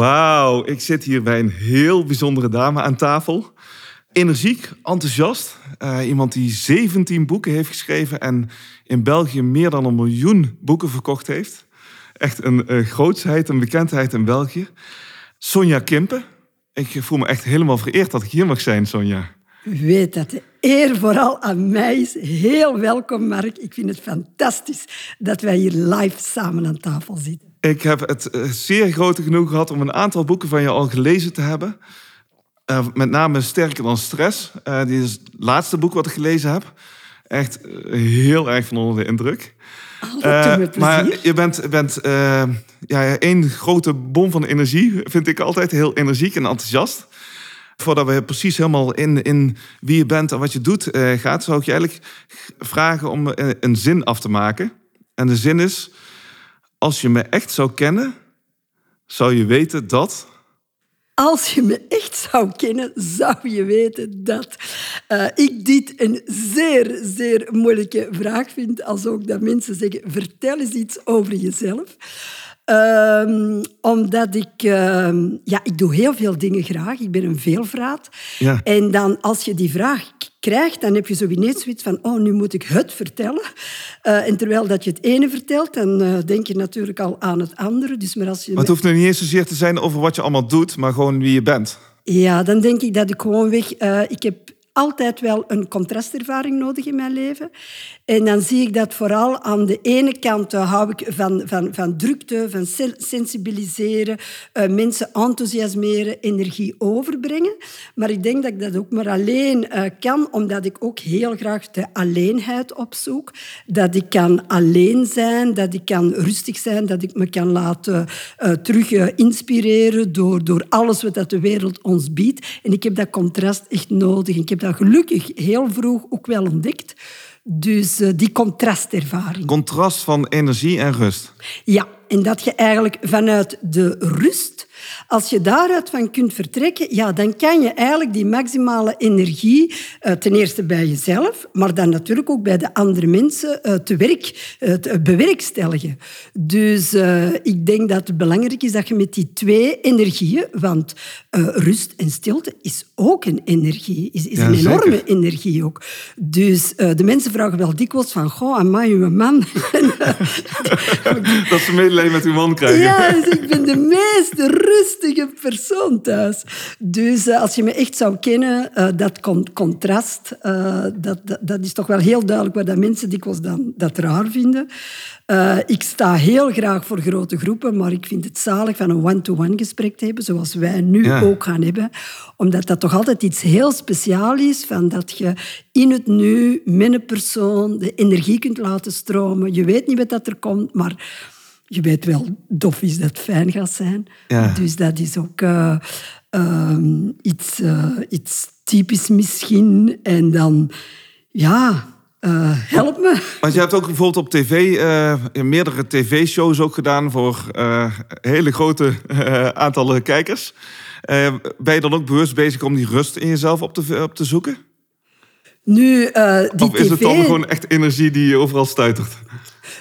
Wauw, ik zit hier bij een heel bijzondere dame aan tafel. Energiek, enthousiast. Eh, iemand die 17 boeken heeft geschreven en in België meer dan een miljoen boeken verkocht heeft. Echt een uh, grootsheid, een bekendheid in België. Sonja Kimpen. Ik voel me echt helemaal vereerd dat ik hier mag zijn, Sonja. Weet dat de eer vooral aan mij is. Heel welkom, Mark. Ik vind het fantastisch dat wij hier live samen aan tafel zitten. Ik heb het eh, zeer grote genoeg gehad om een aantal boeken van je al gelezen te hebben. Uh, met name Sterker dan Stress. Uh, dit is het laatste boek wat ik gelezen heb. Echt heel erg van onder de indruk. Oh, met maar je bent, bent ja, één grote bom van energie, vind ik altijd. Heel energiek en enthousiast. Voordat we precies helemaal in, in wie je bent en wat je doet gaat, zou ik je eigenlijk vragen om een zin af te maken. En de zin is als je me echt zou kennen, zou je weten dat. Als je me echt zou kennen, zou je weten dat uh, ik dit een zeer, zeer moeilijke vraag vind. Als ook dat mensen zeggen, vertel eens iets over jezelf. Um, omdat ik... Uh, ja, ik doe heel veel dingen graag. Ik ben een veelvraat. Ja. En dan als je die vraag krijgt, dan heb je zo ineens zoiets van, oh, nu moet ik het vertellen. Uh, en terwijl dat je het ene vertelt, dan uh, denk je natuurlijk al aan het andere. Dus maar als je maar het hoeft nu niet eens zozeer te zijn over wat je allemaal doet, maar gewoon wie je bent. Ja, dan denk ik dat ik gewoon weg... Uh, ik heb altijd wel een contrastervaring nodig in mijn leven. En dan zie ik dat vooral aan de ene kant uh, hou ik van, van, van drukte, van sensibiliseren, uh, mensen enthousiasmeren, energie overbrengen. Maar ik denk dat ik dat ook maar alleen uh, kan, omdat ik ook heel graag de alleenheid opzoek. Dat ik kan alleen zijn, dat ik kan rustig zijn, dat ik me kan laten terug inspireren door, door alles wat de wereld ons biedt. En ik heb dat contrast echt nodig. Ik heb dat gelukkig heel vroeg ook wel ontdekt. Dus uh, die contrastervaring. Contrast van energie en rust. Ja, en dat je eigenlijk vanuit de rust, als je daaruit van kunt vertrekken, ja, dan kan je eigenlijk die maximale energie uh, ten eerste bij jezelf, maar dan natuurlijk ook bij de andere mensen uh, te werk uh, te bewerkstelligen. Dus ik denk dat het belangrijk is dat je met die twee energieën, want rust en stilte is ook een energie, is, is Ja, een enorme zeker. energie ook. Dus de mensen vragen wel dikwijls van, goh, amai, uw man. Dat ze medelijden met uw man krijgen. Ja, dus ik ben de meest rustige persoon thuis. Dus uh, als je me echt zou kennen, uh, dat con contrast, uh, dat, dat, dat, is toch wel heel duidelijk waar dat mensen dikwijls dan, dat raar vinden. ik sta heel graag voor grote groepen, maar ik vind het zalig van een one-to-one gesprek te hebben, zoals wij nu Ja. ook gaan hebben. Omdat dat toch altijd iets heel speciaals is, van dat je in het nu, met een persoon, de energie kunt laten stromen. Je weet niet wat dat er komt, maar je weet wel, dof is dat fijn gaat zijn. Ja. Dus dat is ook uh, uh, iets, uh, iets typisch misschien. En dan, ja, uh, help me. Want je hebt ook bijvoorbeeld op tv uh, meerdere tv-shows ook gedaan voor uh, hele grote aantallen kijkers. Ben je dan ook bewust bezig om die rust in jezelf op te, op te zoeken? Nu, die of is TV... het dan gewoon echt energie die je overal stuitert?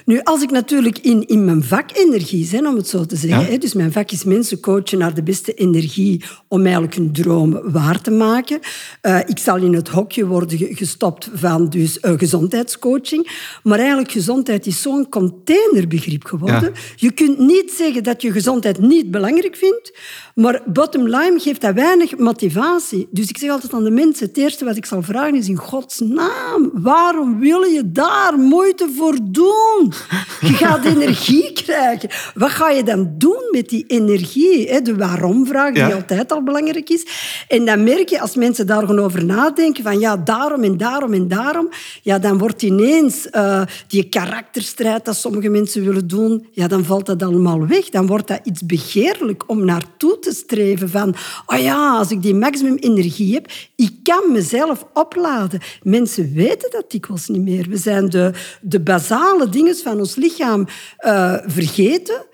Nu, als ik natuurlijk in, in mijn vak energie ben, om het zo te zeggen. Ja? Hè, dus mijn vak is mensen coachen naar de beste energie om eigenlijk hun droom waar te maken. Uh, ik zal in het hokje worden gestopt van dus, uh, gezondheidscoaching. Maar eigenlijk, gezondheid is zo'n containerbegrip geworden. Ja. Je kunt niet zeggen dat je gezondheid niet belangrijk vindt, maar bottom line geeft dat weinig motivatie. Dus ik zeg altijd aan de mensen, het eerste wat ik zal vragen is in godsnaam, waarom wil je daar moeite voor doen? Je gaat energie krijgen. Wat ga je dan doen met die energie? De waarom-vraag, die Ja. altijd al belangrijk is. En dan merk je, als mensen daar gewoon over nadenken, van ja, daarom en daarom en daarom, ja, dan wordt ineens eh, die karakterstrijd dat sommige mensen willen doen, ja, dan valt dat allemaal weg. Dan wordt dat iets begeerlijk om naartoe te streven van, oh ja, als ik die maximum energie heb, ik kan mezelf opladen. Mensen weten dat dikwijls niet meer. We zijn de, de basale dingen van ons lichaam eh, vergeten.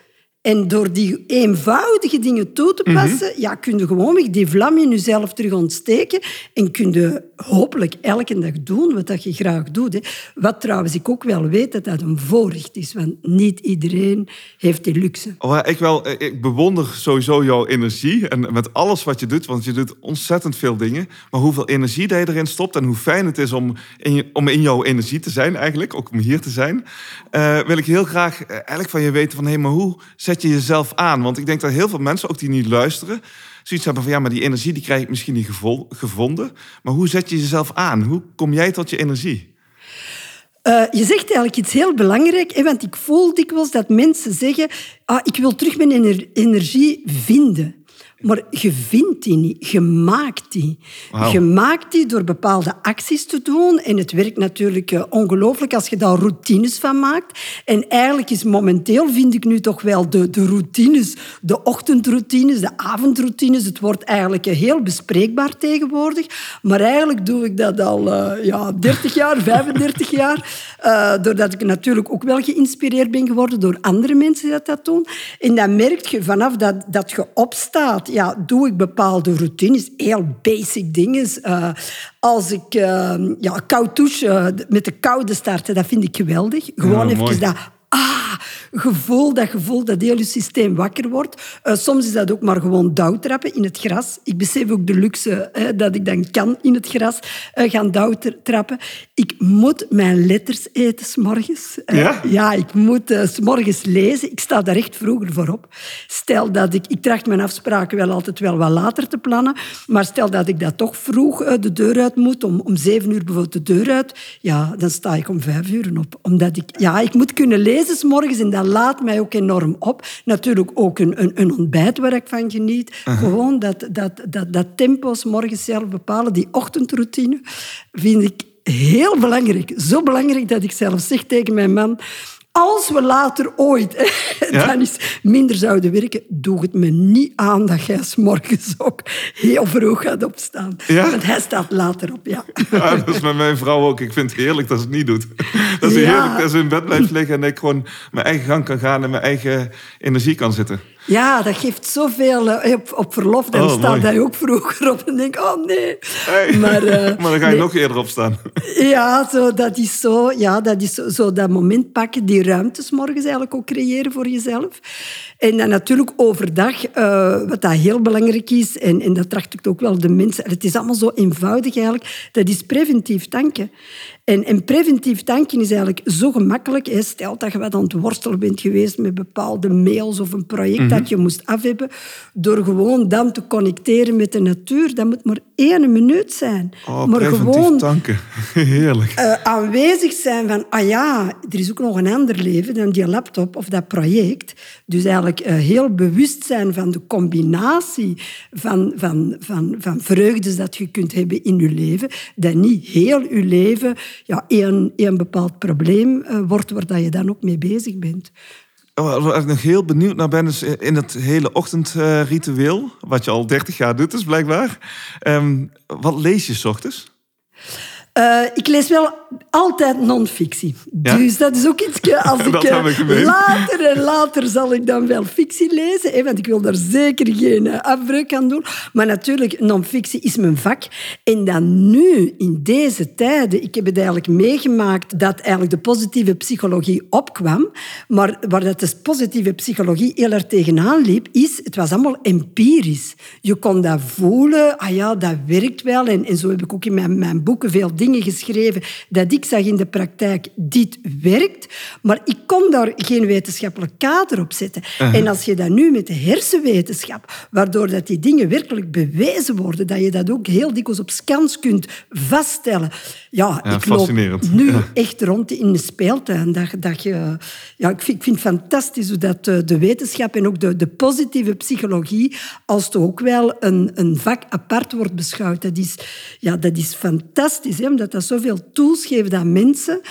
En door die eenvoudige dingen toe te passen, ja, kun je gewoonweg die vlam in jezelf terug ontsteken en kun je hopelijk elke dag doen wat dat je graag doet. Hè. Wat trouwens ik ook wel weet dat dat een voorrecht is, want niet iedereen heeft die luxe. Oh, ik, wel, ik bewonder sowieso jouw energie en met alles wat je doet, want je doet ontzettend veel dingen. Maar hoeveel energie dat je erin stopt en hoe fijn het is om in, om in jouw energie te zijn eigenlijk, ook om hier te zijn, eh, wil ik heel graag eh, eigenlijk van je weten van, hé, maar hoe zet je jezelf aan? Want ik denk dat heel veel mensen, ook die niet luisteren, zoiets hebben van, ja, maar die energie die krijg ik misschien niet gevonden. Maar hoe zet je jezelf aan? Hoe kom jij tot je energie? Eh, je zegt eigenlijk iets heel belangrijk, hè, want ik voel dikwijls dat mensen zeggen ah, ik wil terug mijn ener- energie vinden. Maar je vindt die niet, je maakt die. Je maakt die door bepaalde acties te doen. En het werkt natuurlijk eh, ongelooflijk als je daar routines van maakt. En eigenlijk is momenteel, vind ik nu toch wel, de, de routines, de ochtendroutines, de avondroutines, het wordt eigenlijk eh, heel bespreekbaar tegenwoordig. Maar eigenlijk doe ik dat al eh, ja, 30 jaar, 35 jaar. Doordat ik natuurlijk ook wel geïnspireerd ben geworden door andere mensen die dat doen. En dan merk je vanaf dat, dat je opstaat, ja, doe ik bepaalde routines, heel basic dingen. Eh, als ik eh, ja, koud douchen, met de koude starten, dat vind ik geweldig. Gewoon Ja, even mooi. dat ah, gevoel, dat gevoel dat heel je systeem wakker wordt. Eh, soms is dat ook maar gewoon dauwtrappen in het gras. Ik besef ook de luxe hè, dat ik dan kan in het gras eh, gaan dauwtrappen. Ik moet mijn letters eten s'morgens. Eh, Ja? ja, ik moet eh, 's s'morgens lezen. Ik sta daar echt vroeger voor op. Stel dat ik... Ik tracht mijn afspraken wel altijd wel wat later te plannen. Maar stel dat ik dat toch vroeg eh, de deur uit moet, om, om zeven uur bijvoorbeeld de deur uit, ja, dan sta ik om vijf uur op. Omdat ik... Ja, ik moet kunnen lezen 's morgens en dat laat mij ook enorm op. Natuurlijk ook een, een, een ontbijt waar ik van geniet. Gewoon dat, dat, dat, dat tempo 's morgens zelf bepalen, die ochtendroutine, vind ik heel belangrijk. Zo belangrijk dat ik zelf zeg tegen mijn man... Als we later ooit Ja? dan eens minder zouden werken, doe het me niet aan dat jij 's morgens ook heel vroeg gaat opstaan. Ja? Want hij staat later op, ja. Ja, dat is met mijn vrouw ook. Ik vind het heerlijk dat ze het niet doet. Dat ze Ja. heerlijk dat ze in bed blijft liggen en ik gewoon mijn eigen gang kan gaan en mijn eigen energie kan zitten. Ja, dat geeft zoveel eh, op, op verlof. Dan Oh, staat hij ook vroeger op en denk oh nee. Hey. Maar, eh, maar dan ga je nee. nog eerder opstaan. Ja, zo, dat is, zo, ja, dat, is zo, zo dat moment pakken, die ruimtes morgens eigenlijk ook creëren voor jezelf. En dan natuurlijk overdag, eh, wat dat heel belangrijk is, en, en dat tracht ik ook wel de mensen... Het is allemaal zo eenvoudig eigenlijk, dat is preventief tanken. En, en preventief tanken is eigenlijk zo gemakkelijk. Hè. Stel dat je wat aan het worstelen bent geweest met bepaalde mails of een project dat je moest afhebben, door gewoon dan te connecteren met de natuur. Dat moet maar één minuut zijn. Oh, maar gewoon tanken. Heerlijk. eh, aanwezig zijn van, ah ja, er is ook nog een ander leven dan die laptop of dat project. Dus eigenlijk eh, heel bewust zijn van de combinatie van, van, van, van vreugdes dat je kunt hebben in je leven. Dat niet heel je leven ja, één, één bepaald probleem eh, wordt waar dat je dan ook mee bezig bent. Oh, Waar ik nog heel benieuwd naar ben, is in het hele ochtendritueel, wat je al 30 jaar doet, dus blijkbaar. Ehm, wat lees je 's ochtends? Eh, ik lees wel altijd non-fictie. Ja? Dus dat is ook iets... Als ik, eh, later en later zal ik dan wel fictie lezen. Hè, want ik wil daar zeker geen eh, afbreuk aan doen. Maar natuurlijk, non-fictie is mijn vak. En dan nu, in deze tijden... Ik heb het eigenlijk meegemaakt dat eigenlijk de positieve psychologie opkwam. Maar waar dat de positieve psychologie heel erg tegenaan liep, is... Het was allemaal empirisch. Je kon dat voelen. Ah ja, dat werkt wel. En, en zo heb ik ook in mijn, mijn boeken veel dingen geschreven dat dat ik zag in de praktijk, dit werkt, maar ik kon daar geen wetenschappelijk kader op zetten. En als je dat nu met de hersenwetenschap, waardoor dat die dingen werkelijk bewezen worden, dat je dat ook heel dikwijls op scans kunt vaststellen. Ja, Ja, ik loop nu Ja. echt rond in de speeltuin. Dat, dat je, ja, ik, vind, ik vind het fantastisch hoe dat de, de wetenschap en ook de, de positieve psychologie als toch ook wel een, een vak apart wordt beschouwd. Dat is, ja, dat is fantastisch, hè, omdat dat zoveel tools geeft aan mensen.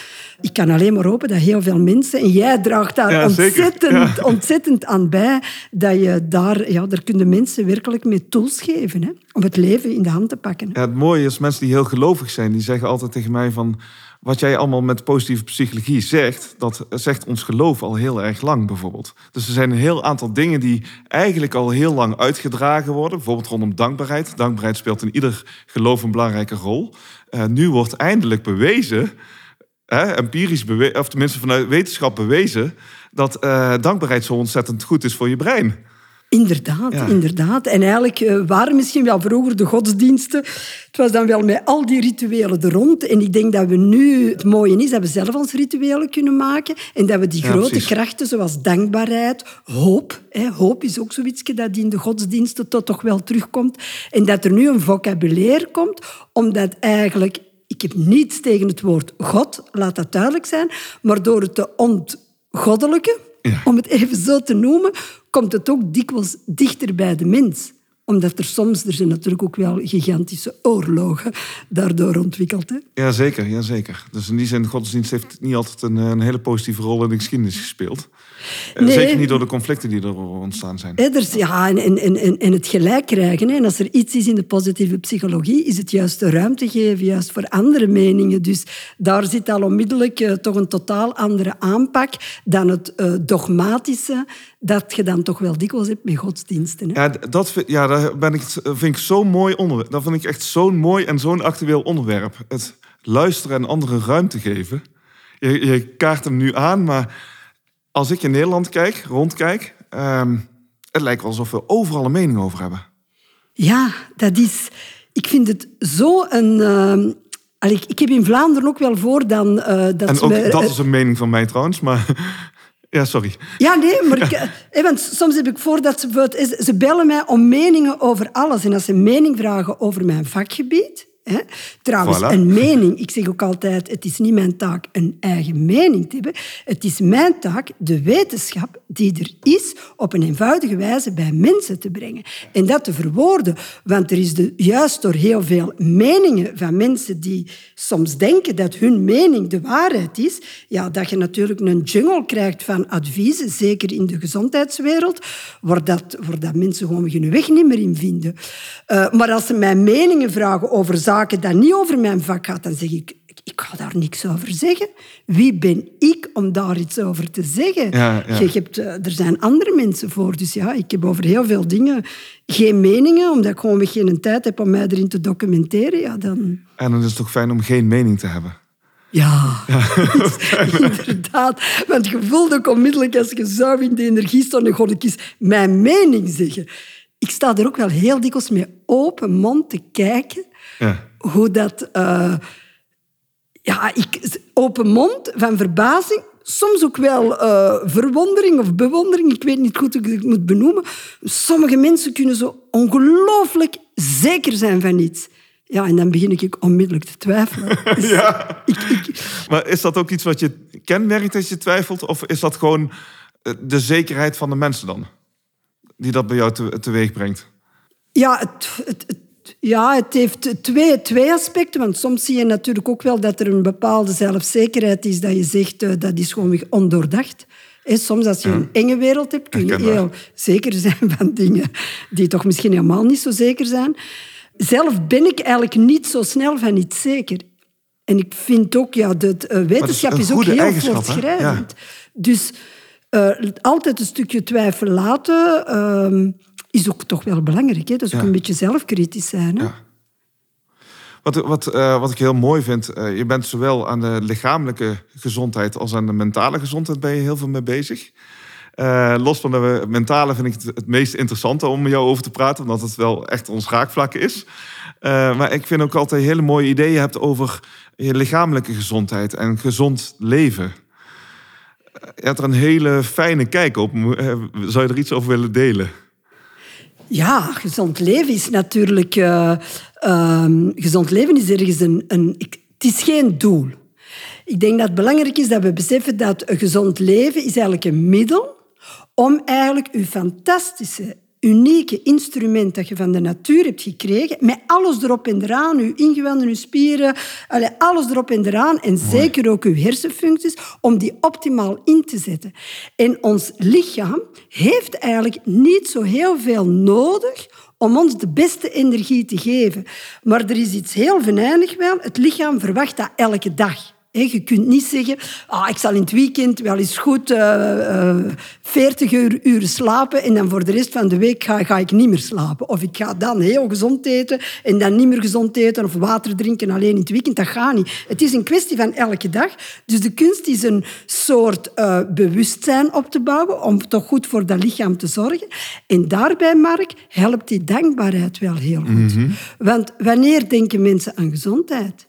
Ik kan alleen maar hopen dat heel veel mensen, en jij draagt daar Ja, ontzettend, Ja. ontzettend aan bij, dat je daar, ja, daar kunnen mensen werkelijk mee tools geven hè, om het leven in de hand te pakken. Ja, het mooie is, mensen die heel gelovig zijn, die zeggen altijd tegen mij van... Wat jij allemaal met positieve psychologie zegt, dat zegt ons geloof al heel erg lang bijvoorbeeld. Dus er zijn een heel aantal dingen die eigenlijk al heel lang uitgedragen worden. Bijvoorbeeld rondom dankbaarheid. Dankbaarheid speelt in ieder geloof een belangrijke rol. Eh, nu wordt eindelijk bewezen, hè, empirisch bewezen, of tenminste vanuit wetenschap bewezen... dat eh, dankbaarheid zo ontzettend goed is voor je brein. Inderdaad, Ja. inderdaad. En eigenlijk eh, waren misschien wel vroeger de godsdiensten. Het was dan wel met al die rituelen er rond. En ik denk dat we nu, het mooie is dat we zelf ons rituelen kunnen maken. En dat we die Ja, grote precies. krachten zoals dankbaarheid, hoop. Hè, hoop is ook zoiets dat in de godsdiensten tot toch wel terugkomt. En dat er nu een vocabulaire komt, omdat eigenlijk... Ik heb niets tegen het woord God, laat dat duidelijk zijn. Maar door het te ontgoddelijken, Ja. om het even zo te noemen, komt het ook dikwijls dichter bij de mens. Omdat er soms, er zijn natuurlijk ook wel gigantische oorlogen daardoor ontwikkeld. Hè? Jazeker, jazeker. Dus in die zin, godsdienst heeft niet altijd een, een hele positieve rol in de geschiedenis gespeeld. Nee. Zeker niet door de conflicten die er ontstaan zijn. Is- ja, en, en, en- en, en het gelijk krijgen. Hè. En als er iets is in de positieve psychologie, is het juist de ruimte geven, juist voor andere meningen. Dus daar zit al onmiddellijk eh, toch een totaal andere aanpak dan het eh, dogmatische dat je dan toch wel dikwijls hebt met godsdiensten. Hè. Ja, dat vind, ja, ben ik, vind ik zo'n mooi onderwerp. Dat vind ik echt zo'n mooi en zo'n actueel onderwerp. Het luisteren en anderen ruimte geven. Je, je kaart hem nu aan, maar als ik in Nederland kijk, rondkijk... ehm, het lijkt wel alsof we overal een mening over hebben. Ja, dat is... Ik vind het zo een... eh, allee, ik, ik heb in Vlaanderen ook wel voor dan... eh, dat En ook me- dat is een mening van mij trouwens, maar... Ja, sorry. Ja, nee, maar ik, eh, want soms heb ik voor dat ze... Ze bellen mij om meningen over alles. En als ze mening vragen over mijn vakgebied... Hè, trouwens, Voilà. een mening... Ik zeg ook altijd, het is niet mijn taak een eigen mening te hebben. Het is mijn taak de wetenschap die er is op een eenvoudige wijze bij mensen te brengen. En dat te verwoorden. Want er is de, juist door heel veel meningen van mensen die soms denken dat hun mening de waarheid is, ja, dat je natuurlijk een jungle krijgt van adviezen, zeker in de gezondheidswereld, waar, dat, waar dat mensen gewoon hun weg niet meer in vinden. Eh, maar als ze mij meningen vragen over zaken dat niet over mijn vak gaat, dan zeg ik, ik, ik ga daar niks over zeggen. Wie ben ik om daar iets over te zeggen? Ja, ja. Je hebt, eh, er zijn andere mensen voor. Dus ja, ik heb over heel veel dingen geen meningen, omdat ik gewoon geen tijd heb om mij erin te documenteren. Ja, dan... En dan is het toch fijn om geen mening te hebben. Ja, inderdaad. Want je voelt ook onmiddellijk als je zo in de energie staat, dan ga ik eens mijn mening zeggen. Ik sta er ook wel heel dikwijls met open mond te kijken Ja. hoe dat... eh, ja, ik, open mond van verbazing. Soms ook wel eh, verwondering of bewondering. Ik weet niet goed hoe ik het moet benoemen. Sommige mensen kunnen zo ongelooflijk zeker zijn van iets. Ja, en dan begin ik onmiddellijk te twijfelen. Dus Ja. ik, ik, Maar is dat ook iets wat je kenmerkt dat je twijfelt? Of is dat gewoon eh, de zekerheid van de mensen dan? Die dat bij jou te, teweeg brengt? Ja, het, het, het- ja, het heeft twee, twee aspecten. Want soms zie je natuurlijk ook wel dat er een bepaalde zelfzekerheid is dat je zegt eh, dat is gewoon ondoordacht. Soms als je een enge wereld hebt, kun je heel zeker zijn van dingen die toch misschien helemaal niet zo zeker zijn. Zelf ben ik eigenlijk niet zo snel van iets zeker. En ik vind ook, ja, de, de, eh, wetenschap is, ook heel voortschrijdend. Dus eh, altijd een stukje twijfel laten ehm, is ook toch wel belangrijk. Hè? Dat is ook Ja. een beetje zelfkritisch zijn. Hè? Ja. Wat, wat, eh, wat ik heel mooi vind, eh, je bent zowel aan de lichamelijke gezondheid als aan de mentale gezondheid ben je heel veel mee bezig. Eh, los van de mentale vind ik het het meest interessante om met jou over te praten, omdat het wel echt ons raakvlak is. Maar ik vind ook altijd hele mooie ideeën hebt over je lichamelijke gezondheid en gezond leven. Je hebt er een hele fijne kijk op. Zou je er iets over willen delen? Ja, gezond leven is natuurlijk... eh, ehm, gezond leven is ergens een... een het is geen doel. Ik denk dat het belangrijk is dat we beseffen dat een gezond leven is eigenlijk een middel om eigenlijk uw fantastische, unieke instrument dat je van de natuur hebt gekregen, met alles erop en eraan, uw ingewanden, uw spieren, alles erop en eraan, en zeker ook uw hersenfuncties, om die optimaal in te zetten. En ons lichaam heeft eigenlijk niet zo heel veel nodig om ons de beste energie te geven. Maar er is iets heel venijnig wel. Het lichaam verwacht dat elke dag. Je kunt niet zeggen, ah, ik zal in het weekend wel eens goed eh, eh, 40 uur, uren slapen en dan voor de rest van de week ga, ga ik niet meer slapen. Of ik ga dan heel gezond eten en dan niet meer gezond eten of water drinken alleen in het weekend. Dat gaat niet. Het is een kwestie van elke dag. Dus de kunst is een soort eh, bewustzijn op te bouwen om toch goed voor dat lichaam te zorgen. En daarbij, Mark, helpt die dankbaarheid wel heel goed. Want wanneer denken mensen aan gezondheid?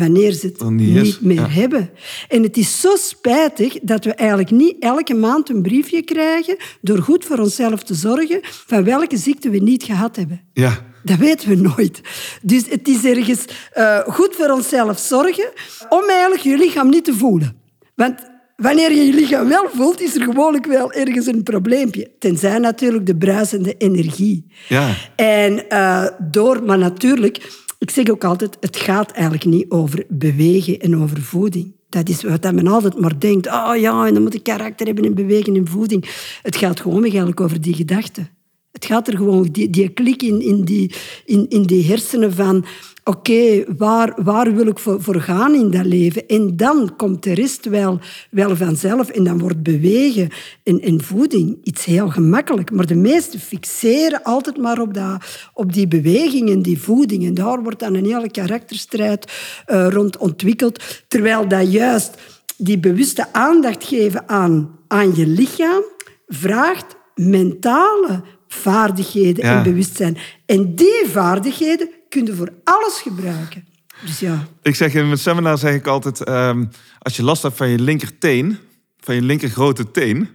Wanneer ze het Dan niet meer ja. hebben. En het is zo spijtig dat we eigenlijk niet elke maand een briefje krijgen door goed voor onszelf te zorgen van welke ziekte we niet gehad hebben. Ja, Dat weten we nooit. Dus het is ergens eh, goed voor onszelf zorgen om eigenlijk je lichaam niet te voelen. Want wanneer je je lichaam wel voelt, is er gewoonlijk wel ergens een probleempje. Tenzij natuurlijk de bruisende energie. Ja. En eh, door, maar natuurlijk, ik zeg ook altijd, het gaat eigenlijk niet over bewegen en over voeding. Dat is wat men altijd maar denkt. Oh ja, en dan moet ik karakter hebben en bewegen en voeding. Het gaat gewoon eigenlijk over die gedachten. Het gaat er gewoon, die, die klik in, in, die, in, in die hersenen van... Oké, waar, waar wil ik voor, voor gaan in dat leven? En dan komt de rest wel, wel vanzelf. En dan wordt bewegen en, en voeding iets heel gemakkelijk. Maar de meesten fixeren altijd maar op, dat, op die beweging en die voeding. En daar wordt dan een hele karakterstrijd eh, rond ontwikkeld. Terwijl dat juist die bewuste aandacht geven aan, aan je lichaam vraagt mentale vaardigheden Ja. en bewustzijn. En die vaardigheden kun je voor alles gebruiken. Dus ja, ik zeg in mijn seminar zeg ik altijd, ehm, als je last hebt van je linkerteen, van je linker grote teen,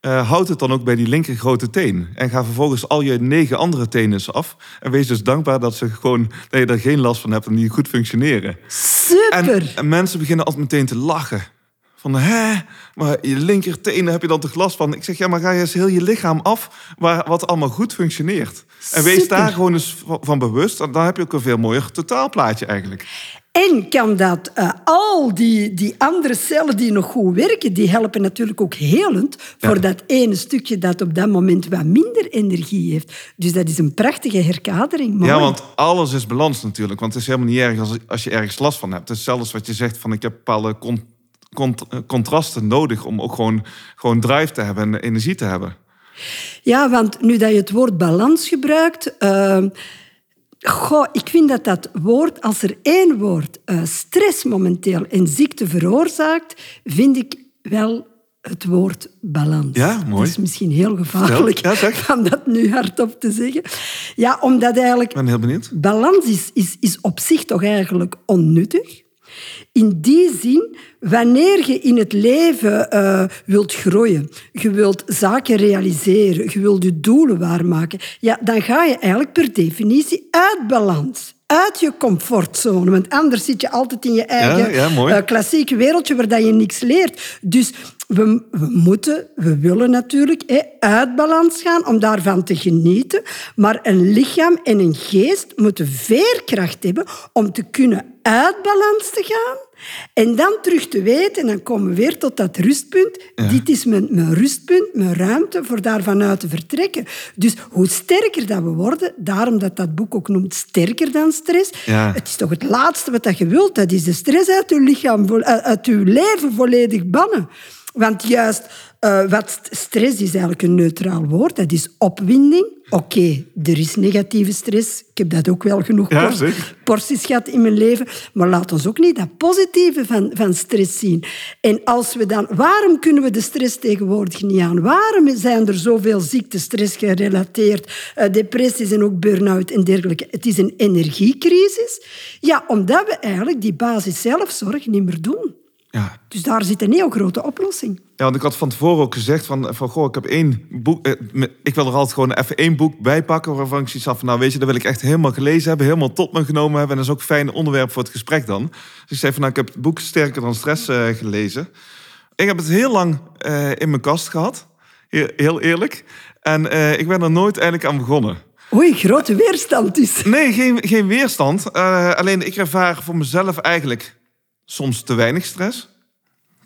eh, houd het dan ook bij die linker grote teen. En ga vervolgens al je negen andere tenen af. En wees dus dankbaar dat, ze gewoon, dat je er geen last van hebt en die goed functioneren. En, super. en mensen beginnen altijd meteen te lachen. Van, hè, maar je linkertenen heb je dan toch last van? Ik zeg, ja, maar ga je eens heel je lichaam af waar, wat allemaal goed functioneert. En wees Super. daar gewoon eens van, bewust. Dan heb je ook een veel mooier totaalplaatje eigenlijk. En kan dat eh, al die, die andere cellen die nog goed werken, die helpen natuurlijk ook helend voor dat ene stukje dat op dat moment wat minder energie heeft. Dus dat is een prachtige herkadering. Mooi. Ja, want alles is balans natuurlijk. Want het is helemaal niet erg als, als je ergens last van hebt. Het is zelfs wat je zegt van ik heb bepaalde contrasten nodig om ook gewoon, gewoon drive te hebben en energie te hebben. Ja, want nu dat je het woord balans gebruikt... eh, goh, ik vind dat dat woord, als er één woord eh, stress momenteel en ziekte veroorzaakt, vind ik wel het woord balans. Ja, mooi. Dat is misschien heel gevaarlijk Ja, om dat nu hardop te zeggen. Ja, omdat eigenlijk... Ik ben heel benieuwd. Balans is, is, is op zich toch eigenlijk onnuttig. In die zin, wanneer je in het leven eh, wilt groeien, je wilt zaken realiseren, je wilt je doelen waarmaken, ja, dan ga je eigenlijk per definitie uit balans. Uit je comfortzone. Want anders zit je altijd in je eigen ja, eh, klassieke wereldje waar dat je niks leert. Dus we, we moeten, we willen natuurlijk uit balans gaan om daarvan te genieten. Maar een lichaam en een geest moeten veerkracht hebben om te kunnen uit balans te gaan. En dan terug te weten, en dan komen we weer tot dat rustpunt. Dit is mijn, mijn rustpunt, mijn ruimte voor daarvan uit te vertrekken. Dus hoe sterker dat we worden, daarom dat dat boek ook noemt sterker dan stress. Ja. Het is toch het laatste wat dat je wilt, dat is de stress uit je lichaam, uit uit je leven volledig bannen. Want juist Uh, wat stress is eigenlijk een neutraal woord. Dat is opwinding. Oké, er is negatieve stress. Ik heb dat ook wel genoeg Ja, porties gehad in mijn leven. Maar laat ons ook niet dat positieve van, van stress zien. En als we dan... Waarom kunnen we de stress tegenwoordig niet aan? Waarom zijn er zoveel ziektes, stress gerelateerd, eh, depressies en ook burn-out en dergelijke? Het is een energiecrisis. Ja, omdat we eigenlijk die basis zelfzorg niet meer doen. Ja. Dus daar zit een heel grote oplossing. Ja, want ik had van tevoren ook gezegd van, van goh, ik heb één boek. eh, ik wil er altijd gewoon even één boek bij pakken waarvan ik zoiets had van, nou weet je, dat wil ik echt helemaal gelezen hebben, helemaal tot me genomen hebben. En dat is ook een fijn onderwerp voor het gesprek dan. Dus ik zei van, nou, ik heb het boek Sterker dan Stress eh, gelezen. Ik heb het heel lang eh, in mijn kast gehad, heel, heel eerlijk. En eh, ik ben er nooit eigenlijk aan begonnen. Oei, grote weerstand dus. Nee, geen, geen weerstand. Eh, alleen ik ervaar voor mezelf eigenlijk soms te weinig stress.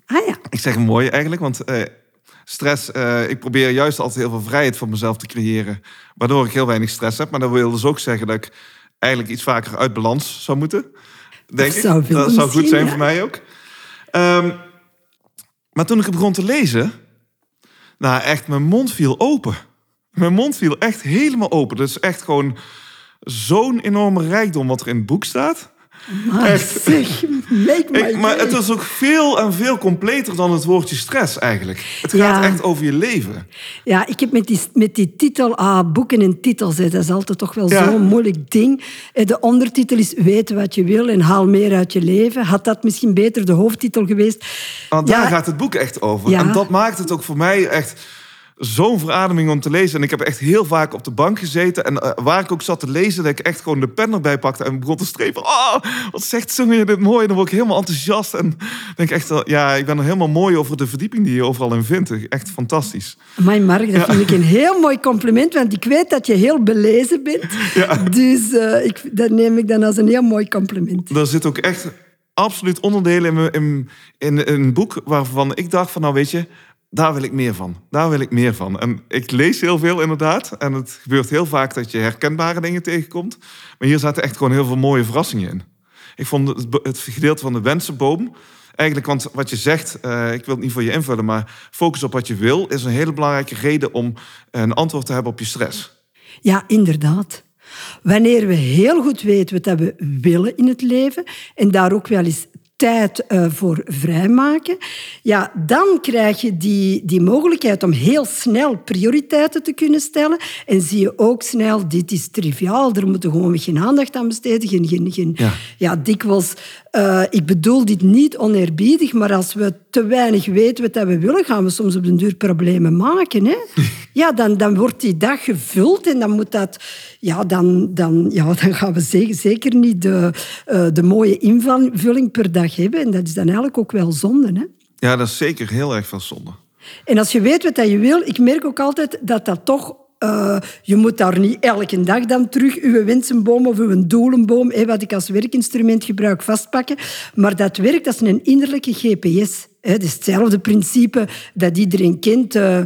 Ah ja. Ik zeg mooi eigenlijk, want eh, stress, eh, ik probeer juist altijd heel veel vrijheid voor mezelf te creëren, waardoor ik heel weinig stress heb. Maar dat wil dus ook zeggen dat ik eigenlijk iets vaker uit balans zou moeten. Denk ik. zou veel dat zou goed zijn ja. voor mij ook. Ehm, maar toen ik het begon te lezen, nou echt, mijn mond viel open. Mijn mond viel echt helemaal open. Dat is echt gewoon zo'n enorme rijkdom wat er in het boek staat. Maar zeg, make my Ik, maar het is ook veel en veel completer dan het woordje stress eigenlijk. Het gaat Ja. echt over je leven. Ja, ik heb met die, met die titel, ah, boeken en titels, hè, dat is altijd toch wel Ja. zo'n moeilijk ding. Eh, De ondertitel is Weten wat je wil en haal meer uit je leven. Had dat misschien beter de hoofdtitel geweest? Want Ja. daar gaat het boek echt over. Ja. En dat maakt het ook voor mij echt zo'n verademing om te lezen. En ik heb echt heel vaak op de bank gezeten. En eh, waar ik ook zat te lezen, dat ik echt gewoon de pen erbij pakte en begon te strepen. Oh, wat zegt Sonja dit mooi. En dan word ik helemaal enthousiast. En denk echt, wel, ja, ik ben er helemaal mooi over de verdieping die je overal in vindt. Echt fantastisch. Mijn Mark, dat vind ik een heel mooi compliment, want ik weet dat je heel belezen bent. Dus eh, ik, dat neem ik dan als een heel mooi compliment. Er zit ook echt absoluut onderdelen in, in, in een boek waarvan ik dacht van, nou weet je, daar wil ik meer van. Daar wil ik meer van. En ik lees heel veel inderdaad. En het gebeurt heel vaak dat je herkenbare dingen tegenkomt. Maar hier zaten echt gewoon heel veel mooie verrassingen in. Ik vond het, het gedeelte van de wensenboom... Eigenlijk, want wat je zegt, eh, ik wil het niet voor je invullen... maar focus op wat je wil is een hele belangrijke reden... om een antwoord te hebben op je stress. Ja, inderdaad. Wanneer we heel goed weten wat we willen in het leven en daar ook wel eens tijd eh, voor vrijmaken, ja, dan krijg je die, die mogelijkheid om heel snel prioriteiten te kunnen stellen. En zie je ook snel, dit is triviaal, er moeten gewoon geen aandacht aan besteden. Geen, geen, geen, Ja. ja, dikwijls, eh, ik bedoel dit niet oneerbiedig, maar als we te weinig weten wat we willen, gaan we soms op den duur problemen maken. Hè? Ja, dan, dan wordt die dag gevuld en dan moet dat... Ja, dan, dan, ja, dan gaan we zeker, zeker niet de, eh, de mooie invulling per dag hebben. En dat is dan eigenlijk ook wel zonde. Hè? Ja, dat is zeker heel erg veel zonde. En als je weet wat je wil, ik merk ook altijd dat dat toch... eh, je moet daar niet elke dag dan terug uw wensenboom of uw doelenboom, wat ik als werkinstrument gebruik, vastpakken. Maar dat werkt als een innerlijke GPS. Het is hetzelfde principe dat iedereen kent. Eh,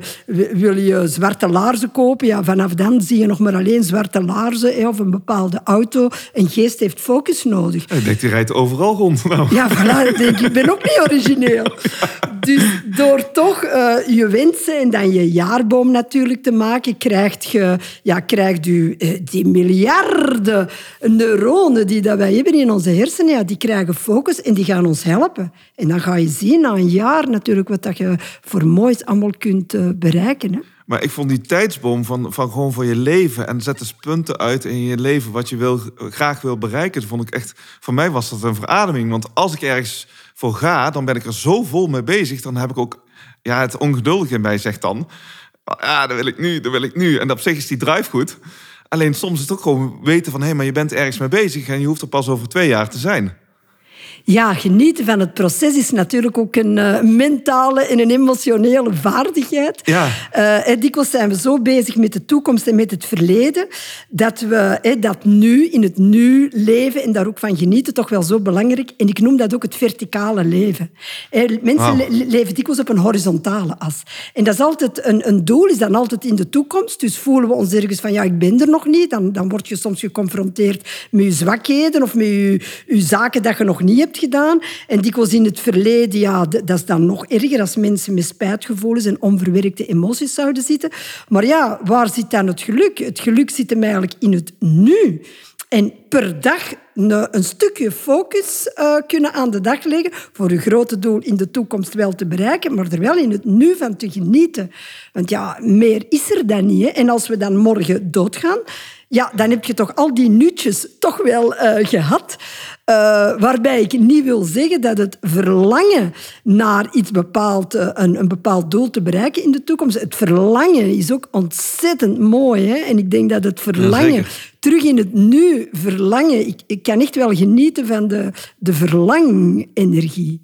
wil je zwarte laarzen kopen? Ja, vanaf dan zie je nog maar alleen zwarte laarzen hè, of een bepaalde auto. Een geest heeft focus nodig. Ik denk, die rijdt overal rond. Nou. Ja, voilà, ik denk, ik ben ook niet origineel. Dus door toch eh, je wensen en dan je jaarboom natuurlijk te maken, krijgt je, ja, krijgt u eh, die miljarden neuronen die dat wij hebben in onze hersenen, ja, die krijgen focus en die gaan ons helpen. En dan ga je zien na jaar natuurlijk wat dat je voor moois allemaal kunt eh, bereiken. Hè. Maar ik vond die tijdsboom van, van gewoon voor je leven en zet eens punten uit in je leven wat je wil, graag wil bereiken. Dat vond ik echt, voor mij was dat een verademing. Want als ik ergens voor ga, dan ben ik er zo vol mee bezig. Dan heb ik ook, ja, het ongeduldige in mij zegt dan, ja, dat wil ik nu, dat wil ik nu. En op zich is die drive goed. Alleen soms is het ook gewoon weten van, hé, maar je bent ergens mee bezig en je hoeft er pas over twee jaar te zijn. Ja, genieten van het proces is natuurlijk ook een eh, mentale en een emotionele vaardigheid. Ja. Eh, en dikwijls zijn we zo bezig met de toekomst en met het verleden, dat we eh, dat nu, in het nu leven en daar ook van genieten, toch wel zo belangrijk. En ik noem dat ook het verticale leven. Eh, mensen le- leven dikwijls op een horizontale as. En dat is altijd een, een doel, is dan altijd in de toekomst. Dus voelen we ons ergens van, ja, ik ben er nog niet. Dan, dan word je soms geconfronteerd met je zwakheden of met je, je zaken dat je nog niet hebt gedaan. En dikwijls in het verleden, ja, dat is dan nog erger als mensen met spijtgevoelens en onverwerkte emoties zouden zitten. Maar ja, waar zit dan het geluk? Het geluk zit hem eigenlijk in het nu. En per dag een, stukje focus uh, kunnen aan de dag leggen voor een grote doel in de toekomst wel te bereiken, maar er wel in het nu van te genieten. Want ja, meer is er dan niet. Hè? En als we dan morgen doodgaan, ja, dan heb je toch al die nutjes toch wel uh, gehad. Uh, waarbij ik niet wil zeggen dat het verlangen naar iets bepaald, uh, een, een bepaald doel te bereiken in de toekomst. Het verlangen is ook ontzettend mooi. Hè? En ik denk dat het verlangen, terug in het nu verlangen, ik, ik kan echt wel genieten van de, de verlangenergie.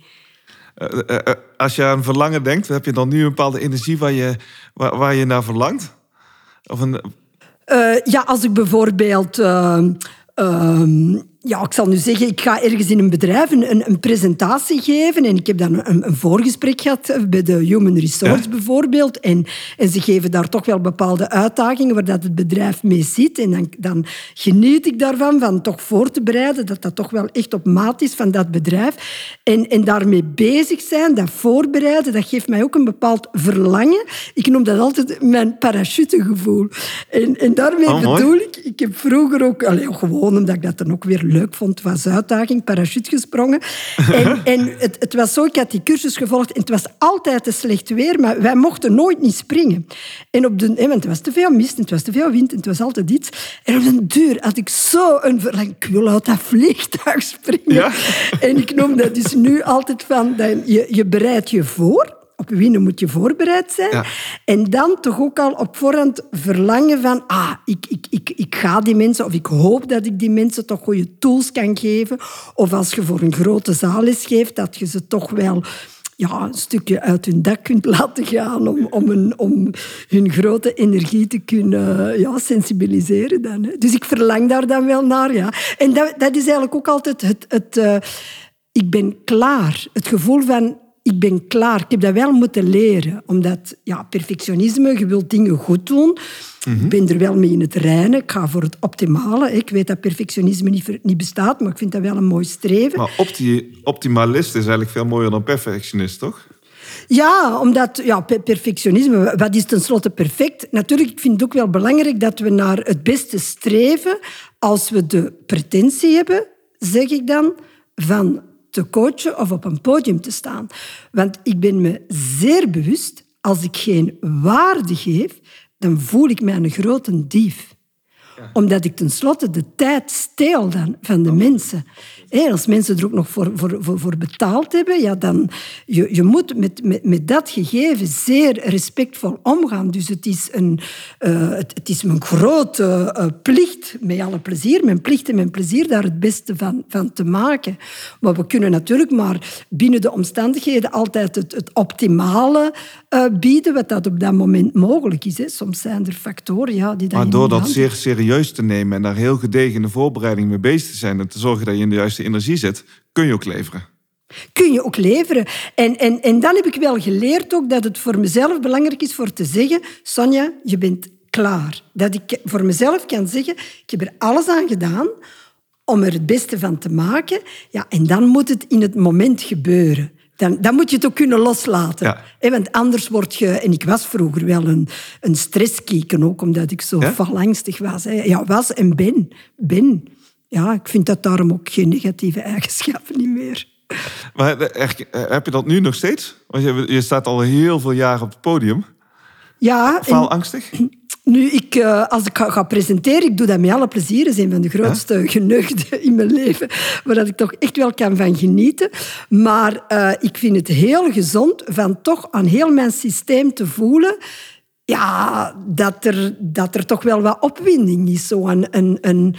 als je aan verlangen denkt, heb je dan nu een bepaalde energie waar je, waar, waar je naar verlangt? Of een ja, als ik bijvoorbeeld... Uh, uh, ja, ik zal nu zeggen, ik ga ergens in een bedrijf een, een presentatie geven en ik heb dan een, een voorgesprek gehad bij de Human Resource bijvoorbeeld. En, en ze geven daar toch wel bepaalde uitdagingen waar dat het bedrijf mee zit. En dan, dan geniet ik daarvan, van toch voor te bereiden, dat dat toch wel echt op maat is van dat bedrijf. En, en daarmee bezig zijn, dat voorbereiden, dat geeft mij ook een bepaald verlangen. Ik noem dat altijd mijn parachutegevoel. En, en daarmee oh, bedoel ik, ik heb vroeger ook, allee, gewoon omdat ik dat dan ook weer leuk vond. Het was uitdaging, parachute gesprongen. En, en het, het, was zo, ik had die cursus gevolgd en het was altijd te slecht weer, maar wij mochten nooit niet springen. En op de, want het was te veel mist, en het was te veel wind, en het was altijd iets. En op de deur had ik zo een verlangen, ik wil uit dat vliegtuig springen. Ja? En ik noem dat dus nu altijd van, je, je bereidt je voor op winnen moet je voorbereid zijn. En dan toch ook al op voorhand verlangen van... Ah, ik, ik, ik, ik ga die mensen... Of ik hoop dat ik die mensen toch goede tools kan geven. Of als je voor een grote zaal is geeft, dat je ze toch wel ja, een stukje uit hun dak kunt laten gaan om, om, een, om hun grote energie te kunnen ja, sensibiliseren. Dan, hè. Dus ik verlang daar dan wel naar. Ja. En dat, dat is eigenlijk ook altijd het... het uh, ik ben klaar. Het gevoel van ik ben klaar. Ik heb dat wel moeten leren. Omdat ja, perfectionisme, je wilt dingen goed doen. Ik ben er wel mee in het reinen. Ik ga voor het optimale. Ik weet dat perfectionisme niet, niet bestaat, maar ik vind dat wel een mooi streven. Maar opti optimalist is eigenlijk veel mooier dan perfectionist, toch? Ja, omdat ja, perfectionisme, wat is tenslotte perfect? Natuurlijk, ik vind het ook wel belangrijk dat we naar het beste streven als we de pretentie hebben, zeg ik dan, van te coachen of op een podium te staan. Want ik ben me zeer bewust, als ik geen waarde geef, dan voel ik mij een grote dief. Omdat ik tenslotte de tijd steel dan van de mensen. Als mensen er ook nog voor, voor, voor, voor betaald hebben, ja, dan je, je moet met, met, met dat gegeven zeer respectvol omgaan. Dus het is, een, uh, het, het, is mijn grote uh, plicht, met alle plezier, mijn plicht en mijn plezier daar het beste van, van te maken. Maar we kunnen natuurlijk maar binnen de omstandigheden altijd het, het optimale uh, bieden, wat dat op dat moment mogelijk is. Hè. Soms zijn er factoren ja, die dat Maar door dat zeer serieus te nemen en daar heel gedegen voorbereiding mee bezig te zijn en te zorgen dat je in de juiste energie zit, kun je ook leveren. Kun je ook leveren. En, en, en dan heb ik wel geleerd ook dat het voor mezelf belangrijk is voor te zeggen, Sonja, je bent klaar. Dat ik voor mezelf kan zeggen, ik heb er alles aan gedaan om er het beste van te maken. Ja, en dan moet het in het moment gebeuren. Dan, dan moet je het ook kunnen loslaten. Ja. want anders word je... En ik was vroeger wel een, een stresskieken, ook omdat ik zo ja? was. Ja, was en ben. Ben ja, ik vind dat daarom ook geen negatieve eigenschappen niet meer. Maar eh, heb je dat nu nog steeds? Want je, je staat al heel veel jaar op het podium. Ja. Faalangstig? Nu, ik, eh, als ik ga, presenteren, ik doe dat met alle plezier. Dat is een van de grootste ja? geneugden in mijn leven, waar ik toch echt wel kan van genieten. Maar uh, ik vind het heel gezond van toch aan heel mijn systeem te voelen ja, dat, er, dat er toch wel wat opwinding is. Zo een, een, een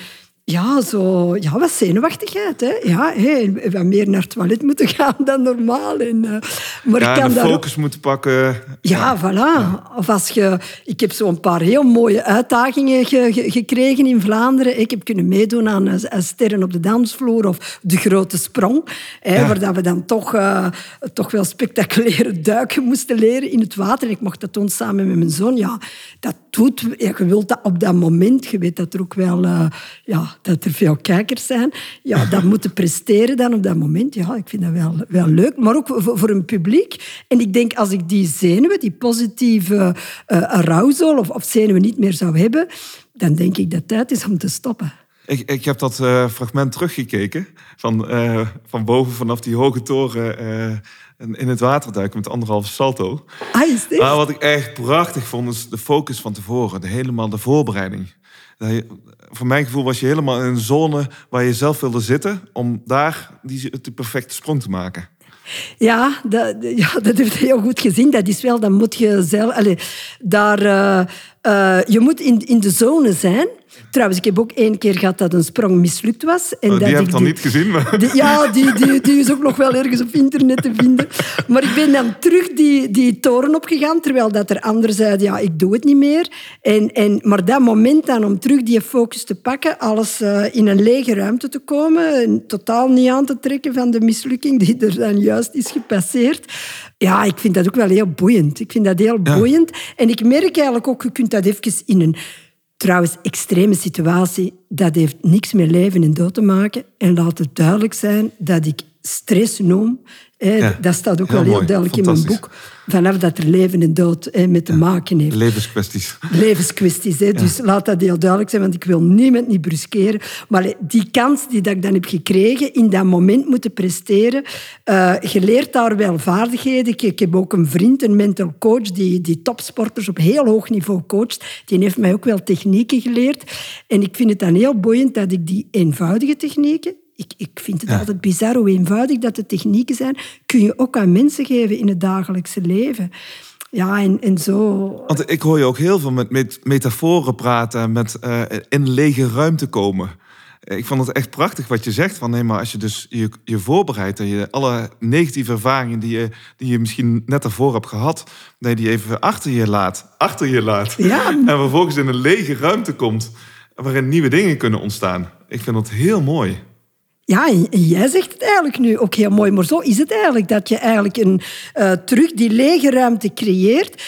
ja, zo, ja, wat zenuwachtigheid. Hè? Ja, hey, wat meer naar het toilet moeten gaan dan normaal. En, uh, maar ja, kan de focus moeten pakken. Ja, voilà. Of als je... Ik heb zo'n paar heel mooie uitdagingen ge, ge, gekregen in Vlaanderen. Ik heb kunnen meedoen aan, uh, Sterren op de Dansvloer of De Grote Sprong. Hè. Waar we dan toch, uh, toch wel spectaculaire duiken moesten leren in het water. Ik mocht dat doen samen met mijn zoon. Ja, dat doet... Je wilt dat op dat moment. Je weet dat er ook wel... ja, dat er veel kijkers zijn. Ja, dat moeten presteren dan op dat moment. Ja, ik vind dat wel, wel leuk. Maar ook voor, voor een publiek. En ik denk, als ik die zenuwen, die positieve uh, arousal of, of zenuwen niet meer zou hebben, dan denk ik dat het tijd is om te stoppen. Ik, ik heb dat uh, fragment teruggekeken. Van, uh, van boven vanaf die hoge toren uh, in het water duiken met anderhalve salto. Ah, is dit? Maar wat ik echt prachtig vond, is de focus van tevoren. De, helemaal de voorbereiding. Je, voor mijn gevoel was je helemaal in een zone waar je zelf wilde zitten... om daar die, de perfecte sprong te maken. Ja dat, ja, dat je heel goed gezien. Dat is wel, dan moet je zelf... Allez, daar, uh, uh, je moet in, in de zone zijn... Trouwens, ik heb ook één keer gehad dat een sprong mislukt was. En oh, die dat heb ik dan niet gezien. Maar... Die, ja, die, die, die is ook nog wel ergens op internet te vinden. Maar ik ben dan terug die, die toren opgegaan, terwijl dat er anderen zeiden, ja, ik doe het niet meer. En, en, maar dat moment dan om terug die focus te pakken, alles uh, in een lege ruimte te komen, en totaal niet aan te trekken van de mislukking die er dan juist is gepasseerd. Ja, ik vind dat ook wel heel boeiend. Ik vind dat heel ja. boeiend. En ik merk eigenlijk ook, je kunt dat even in een Trouwens, extreme situatie, dat heeft niks met leven en dood te maken. En laat het duidelijk zijn dat ik stress noem. Ja, dat staat ook wel heel mooi. duidelijk in mijn boek. Vanaf dat er leven en dood hè, met te ja, maken heeft. Levenskwesties. Levenskwesties. Hè. Ja. Dus laat dat heel duidelijk zijn, want ik wil niemand niet bruskeren. Maar die kans die dat ik dan heb gekregen, in dat moment moeten presteren. Uh, je leert daar wel vaardigheden. Ik, ik, heb ook een vriend, een mental coach, die, die topsporters op heel hoog niveau coacht. Die heeft mij ook wel technieken geleerd. En ik vind het dan heel boeiend dat ik die eenvoudige technieken ik, ik vind het ja. altijd bizar hoe eenvoudig dat de technieken zijn. Kun je ook aan mensen geven in het dagelijkse leven. Ja, en, en zo... Want ik hoor je ook heel veel met, met metaforen praten, met uh, in lege ruimte komen. Ik vond het echt prachtig wat je zegt. Van, nee, maar als je dus je, je voorbereidt en je alle negatieve ervaringen die je, die je misschien net ervoor hebt gehad, je die even achter je laat. Achter je laat. Ja. En vervolgens in een lege ruimte komt waarin nieuwe dingen kunnen ontstaan. Ik vind dat heel mooi. Ja, en jij zegt het eigenlijk nu ook heel mooi, maar zo is het eigenlijk. Dat je eigenlijk een, uh, terug die lege ruimte creëert,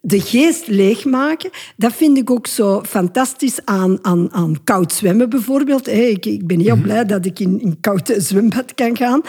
de geest leegmaken. Dat vind ik ook zo fantastisch aan, aan, aan koud zwemmen bijvoorbeeld. Ik, ik ben heel blij dat ik in een koud zwembad kan gaan.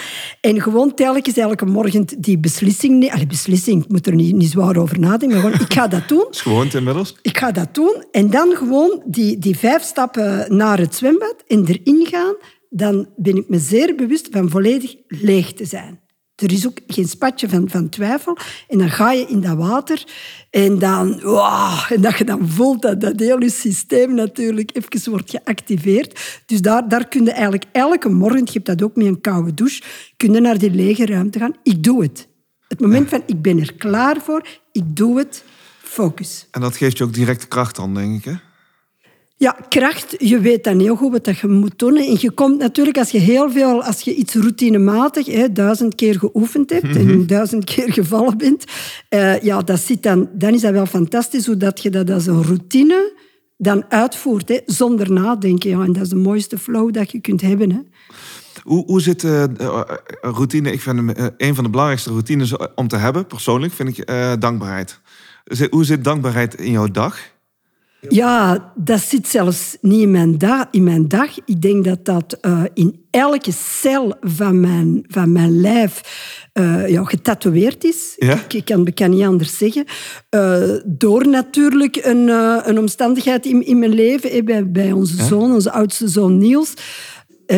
En gewoon telkens elke morgen die beslissing... Allee, beslissing, ik moet er niet, niet zwaar over nadenken, maar gewoon, ik ga dat doen. is gewoon inmiddels. Ik ga dat doen. En dan gewoon die, die vijf stappen naar het zwembad en erin gaan dan ben ik me zeer bewust van volledig leeg te zijn. Er is ook geen spatje van, van twijfel. En dan ga je in dat water en dan... Wow, en dat je dan voelt dat dat hele systeem natuurlijk even wordt geactiveerd. Dus daar, daar kun je eigenlijk elke morgen, je hebt dat ook met een koude douche, kun je naar die lege ruimte gaan. Ik doe het. Het moment van ik ben er klaar voor, ik doe het, focus. En dat geeft je ook direct kracht dan, denk ik? Ja, kracht, je weet dan heel goed wat dat je moet doen. En je komt natuurlijk, als je heel veel, als je iets routinematig, hè, duizend keer geoefend hebt en mhm. duizend keer gevallen bent, uh, ja, dat zit dan, dan is dat wel fantastisch, hoe dat je dat als een routine dan uitvoert, hè, zonder nadenken. Ja, en dat is de mooiste flow dat je kunt hebben. Hè. Hoe, hoe zit uh, routine? Ik vind uh, een van de belangrijkste routines om te hebben, persoonlijk, vind ik dankbaarheid. Hoe zit dankbaarheid in jouw dag? Ja, dat zit zelfs niet in mijn, dag, in mijn dag. Ik denk dat dat uh, in elke cel van mijn, van mijn lijf uh, ja, getatoeëerd is. Ja? Ik, ik, kan, ik kan niet anders zeggen. Uh, door natuurlijk een, een omstandigheid in, in mijn leven. bij, bij onze ja? zoon, onze oudste zoon Niels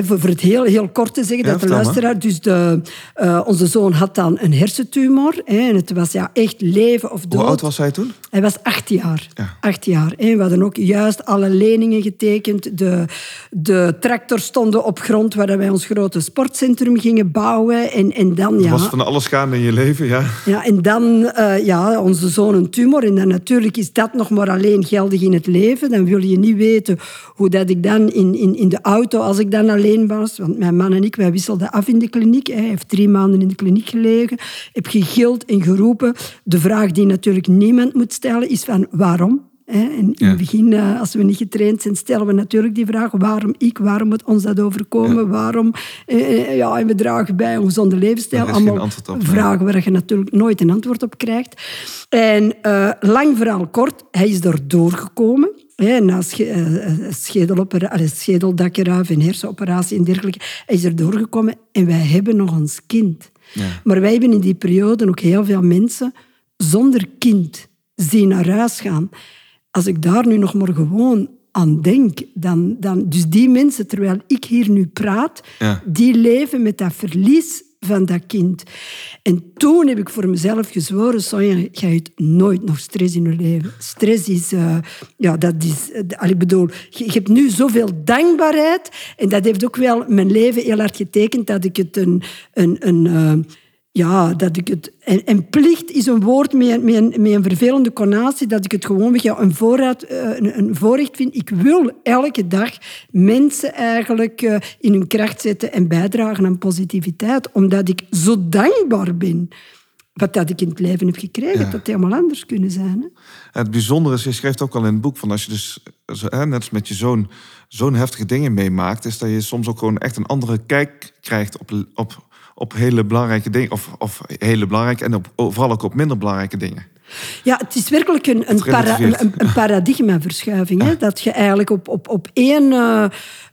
voor, voor het heel, heel kort te zeggen, dat de luisteraar... Dus de, uh, onze zoon had dan een hersentumor. Hè, en het was ja, echt leven of dood. Hoe oud was hij toen? Hij was acht jaar. Ja. Acht jaar. Hè. We hadden ook juist alle leningen getekend. De, de tractor stonden op grond waar wij ons grote sportcentrum gingen bouwen. En, en dan, ja... was van alles gaande in je leven, ja. Ja, en dan, uh, ja, onze zoon een tumor. En dan natuurlijk is dat nog maar alleen geldig in het leven. Dan wil je niet weten hoe dat ik dan in, in, in de auto, als ik dan alleen was. Want mijn man en ik, wij wisselden af in de kliniek. Hij heeft drie maanden in de kliniek gelegen. Heb gegild en geroepen. De vraag die natuurlijk niemand moet stellen is van waarom? in het begin, eh, als we niet getraind zijn, stellen we natuurlijk die vraag: waarom ik? Waarom moet ons dat overkomen? Waarom? Eh, eh, ja, en we dragen bij een gezonde levensstijl. Allemaal vragen waar je natuurlijk nooit een antwoord op krijgt. En lang verhaal kort, hij is er doorgekomen. Na sch uh, schedelopera schedeldakkenruif en hersenoperatie en dergelijke. Hij is er doorgekomen en wij hebben nog ons kind. Ja. Maar wij hebben in die periode ook heel veel mensen zonder kind zien naar huis gaan. Als ik daar nu nog maar gewoon aan denk, dan, dan... Dus die mensen, terwijl ik hier nu praat, die leven met dat verlies van dat kind. En toen heb ik voor mezelf gezworen, Sonja, je hebt nooit nog stress in je leven. Stress is, uh, ja, dat is, uh, ik bedoel, je, hebt nu zoveel dankbaarheid en dat heeft ook wel mijn leven heel hard getekend dat ik het een, een, een uh, ja, dat ik het... En, en, plicht is een woord met, met, een, met een vervelende connotatie, dat ik het gewoon ja, een, voorraad, eh, een, een voorrecht vind. Ik wil elke dag mensen eigenlijk uh, in hun kracht zetten en bijdragen aan positiviteit, omdat ik zo dankbaar ben wat dat ik in het leven heb gekregen, ja. dat het helemaal anders kunnen zijn. Hè? Het bijzondere is, je schrijft ook al in het boek, van als je dus, net als met je zoon, zo'n heftige dingen meemaakt, is dat je soms ook gewoon echt een andere kijk krijgt op, op op hele belangrijke dingen. Of, of hele belangrijke en op, vooral ook op minder belangrijke dingen. Ja, het is werkelijk een, een, para, een, een paradigmaverschuiving. Hè? Dat je eigenlijk op, op, op één, uh,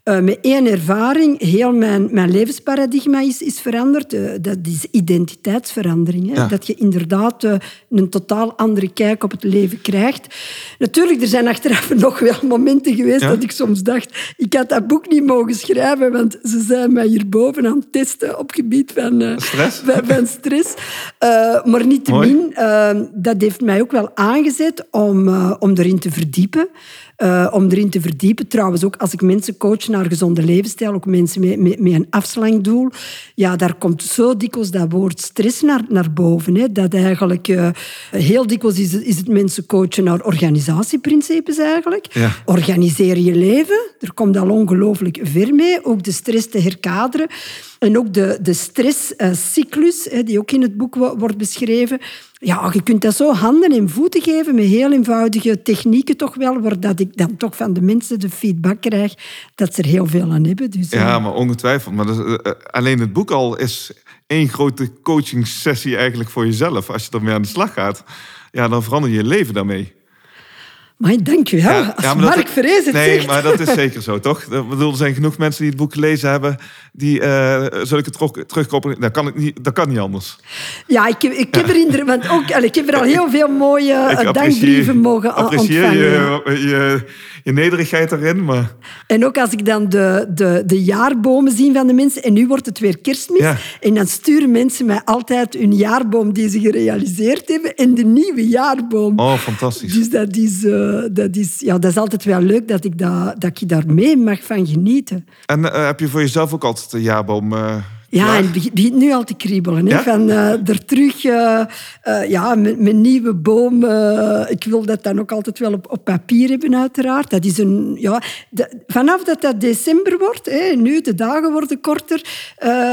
uh, met één ervaring heel mijn, mijn levensparadigma is, is veranderd. Uh, dat is identiteitsverandering. Hè? Dat je inderdaad een totaal andere kijk op het leven krijgt. Natuurlijk, er zijn achteraf nog wel momenten geweest dat ik soms dacht, ik had dat boek niet mogen schrijven, want ze zijn mij hierboven aan het testen op gebied van stress. Van, van stress. maar niet te min, dat heeft mij ook wel aangezet om, om erin te verdiepen. Om erin te verdiepen. Trouwens, ook als ik mensen coach naar gezonde levensstijl, ook mensen met, met, met een afslankdoel, ja, daar komt zo dikwijls dat woord stress naar, naar boven. Hè, dat eigenlijk uh, heel dikwijls is het, is het mensen coachen naar organisatieprincipes eigenlijk. Ja. Organiseer je leven. Er komt al ongelooflijk ver mee. Ook de stress te herkaderen. En ook de, de stresscyclus, die ook in het boek wordt beschreven. Ja, je kunt dat zo handen en voeten geven met heel eenvoudige technieken toch wel, waar dat ik dan toch van de mensen de feedback krijg dat ze er heel veel aan hebben. Dus, ja, maar ongetwijfeld. Maar dat, uh, alleen het boek al is één grote coaching sessie eigenlijk voor jezelf. Als je ermee aan de slag gaat, ja, dan verander je je leven daarmee. Maar dank je wel. Ja, ja, Mark Vrees het Nee, zegt. maar dat is zeker zo, toch? Ik bedoel, er zijn genoeg mensen die het boek gelezen hebben... die uh, zulke terugkoppelen... Dat kan, ik niet, dat kan niet anders. Ja, ik, ik heb er want ook, ik heb er al heel veel mooie dankbrieven mogen apprecieer Je, je, je nederigheid daarin, maar... En ook als ik dan de, de, de jaarbomen zie van de mensen... En nu wordt het weer kerstmis. Ja. En dan sturen mensen mij altijd hun jaarboom die ze gerealiseerd hebben... En de nieuwe jaarboom. Oh, fantastisch. Dus dat is... Uh, dat, is, ja, dat is altijd wel leuk dat ik, dat, dat ik daar mee mag van genieten. En uh, heb je voor jezelf ook altijd de jaarboom... Ja, en het begint nu al te kriebelen. Hè? Ja? Van uh, er terug, uh, uh, ja, mijn nieuwe boom. ik wil dat dan ook altijd wel op, op papier hebben, uiteraard. Dat is een, ja, de, vanaf dat dat december wordt, hè, nu de dagen worden korter,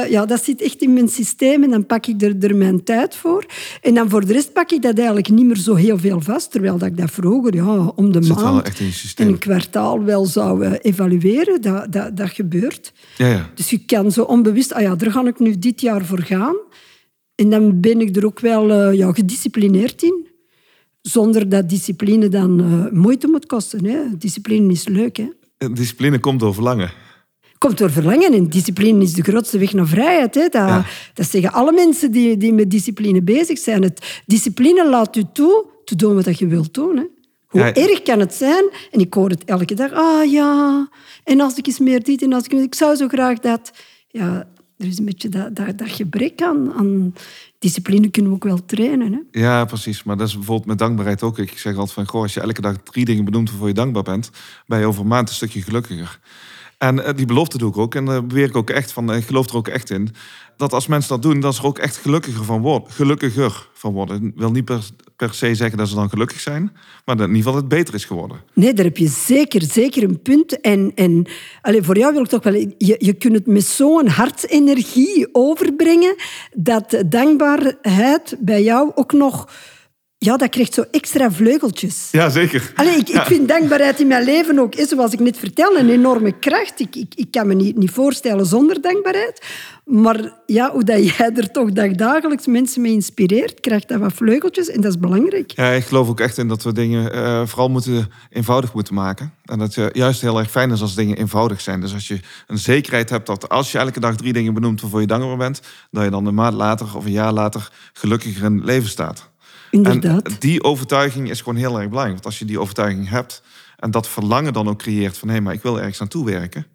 ja, dat zit echt in mijn systeem en dan pak ik er, er mijn tijd voor. En dan voor de rest pak ik dat eigenlijk niet meer zo heel veel vast, terwijl dat ik dat vroeger ja, om de Zit maand echt in een kwartaal wel zou evalueren. Dat, dat, dat gebeurt. Ja, ja. Dus je kan zo onbewust, ah ja, daar ga ik nu dit jaar voor gaan. En dan ben ik er ook wel uh, ja, gedisciplineerd in. Zonder dat discipline dan uh, moeite moet kosten. Hè. Discipline is leuk. Hè. Discipline komt door verlangen. Komt door verlangen. En discipline is de grootste weg naar vrijheid. Hè. Dat, Ja. dat zeggen alle mensen die, die met discipline bezig zijn. Het, discipline laat u toe te doen wat je wilt doen. Hè. Hoe Ja. erg kan het zijn? En ik hoor het elke dag. Ah ja, en als ik eens meer dit en als ik... Ik zou zo graag dat... Ja, er is een beetje dat, dat, gebrek aan, aan discipline kunnen we ook wel trainen. Hè? Ja, precies. Maar dat is bijvoorbeeld met dankbaarheid ook. Ik zeg altijd van, goh, als je elke dag drie dingen benoemt waarvoor je dankbaar bent, ben je over een maand een stukje gelukkiger. En eh, die belofte doe ik ook. En daar beweer ik ook echt van, ik geloof er ook echt in. Dat als mensen dat doen, dat ze er ook echt gelukkiger van worden. Gelukkiger van worden. Ik wil niet per, per se zeggen dat ze dan gelukkig zijn. Maar dat in ieder geval het beter is geworden. Nee, daar heb je zeker, zeker een punt. En, en allez, voor jou wil ik toch wel... Je, je kunt het met zo'n hartsenergie overbrengen dat dankbaarheid bij jou ook nog ja, dat krijgt zo extra vleugeltjes. Ja, zeker. Allee, ik, ik vind dankbaarheid in mijn leven ook, is, zoals ik net vertel, een enorme kracht. Ik, ik, ik kan me niet, niet voorstellen zonder dankbaarheid. Maar ja, hoe dat jij er toch dagdagelijks mensen mee inspireert, krijgt dat wat vleugeltjes en dat is belangrijk. Ja, ik geloof ook echt in dat we dingen uh, vooral moeten eenvoudig moeten maken. En dat het juist heel erg fijn is als dingen eenvoudig zijn. Dus als je een zekerheid hebt dat als je elke dag drie dingen benoemt waarvoor je dankbaar bent, dat je dan een maand later of een jaar later gelukkiger in het leven staat. Inderdaad. En die overtuiging is gewoon heel erg belangrijk. Want als je die overtuiging hebt en dat verlangen dan ook creëert van hé, maar ik wil ergens naartoe werken.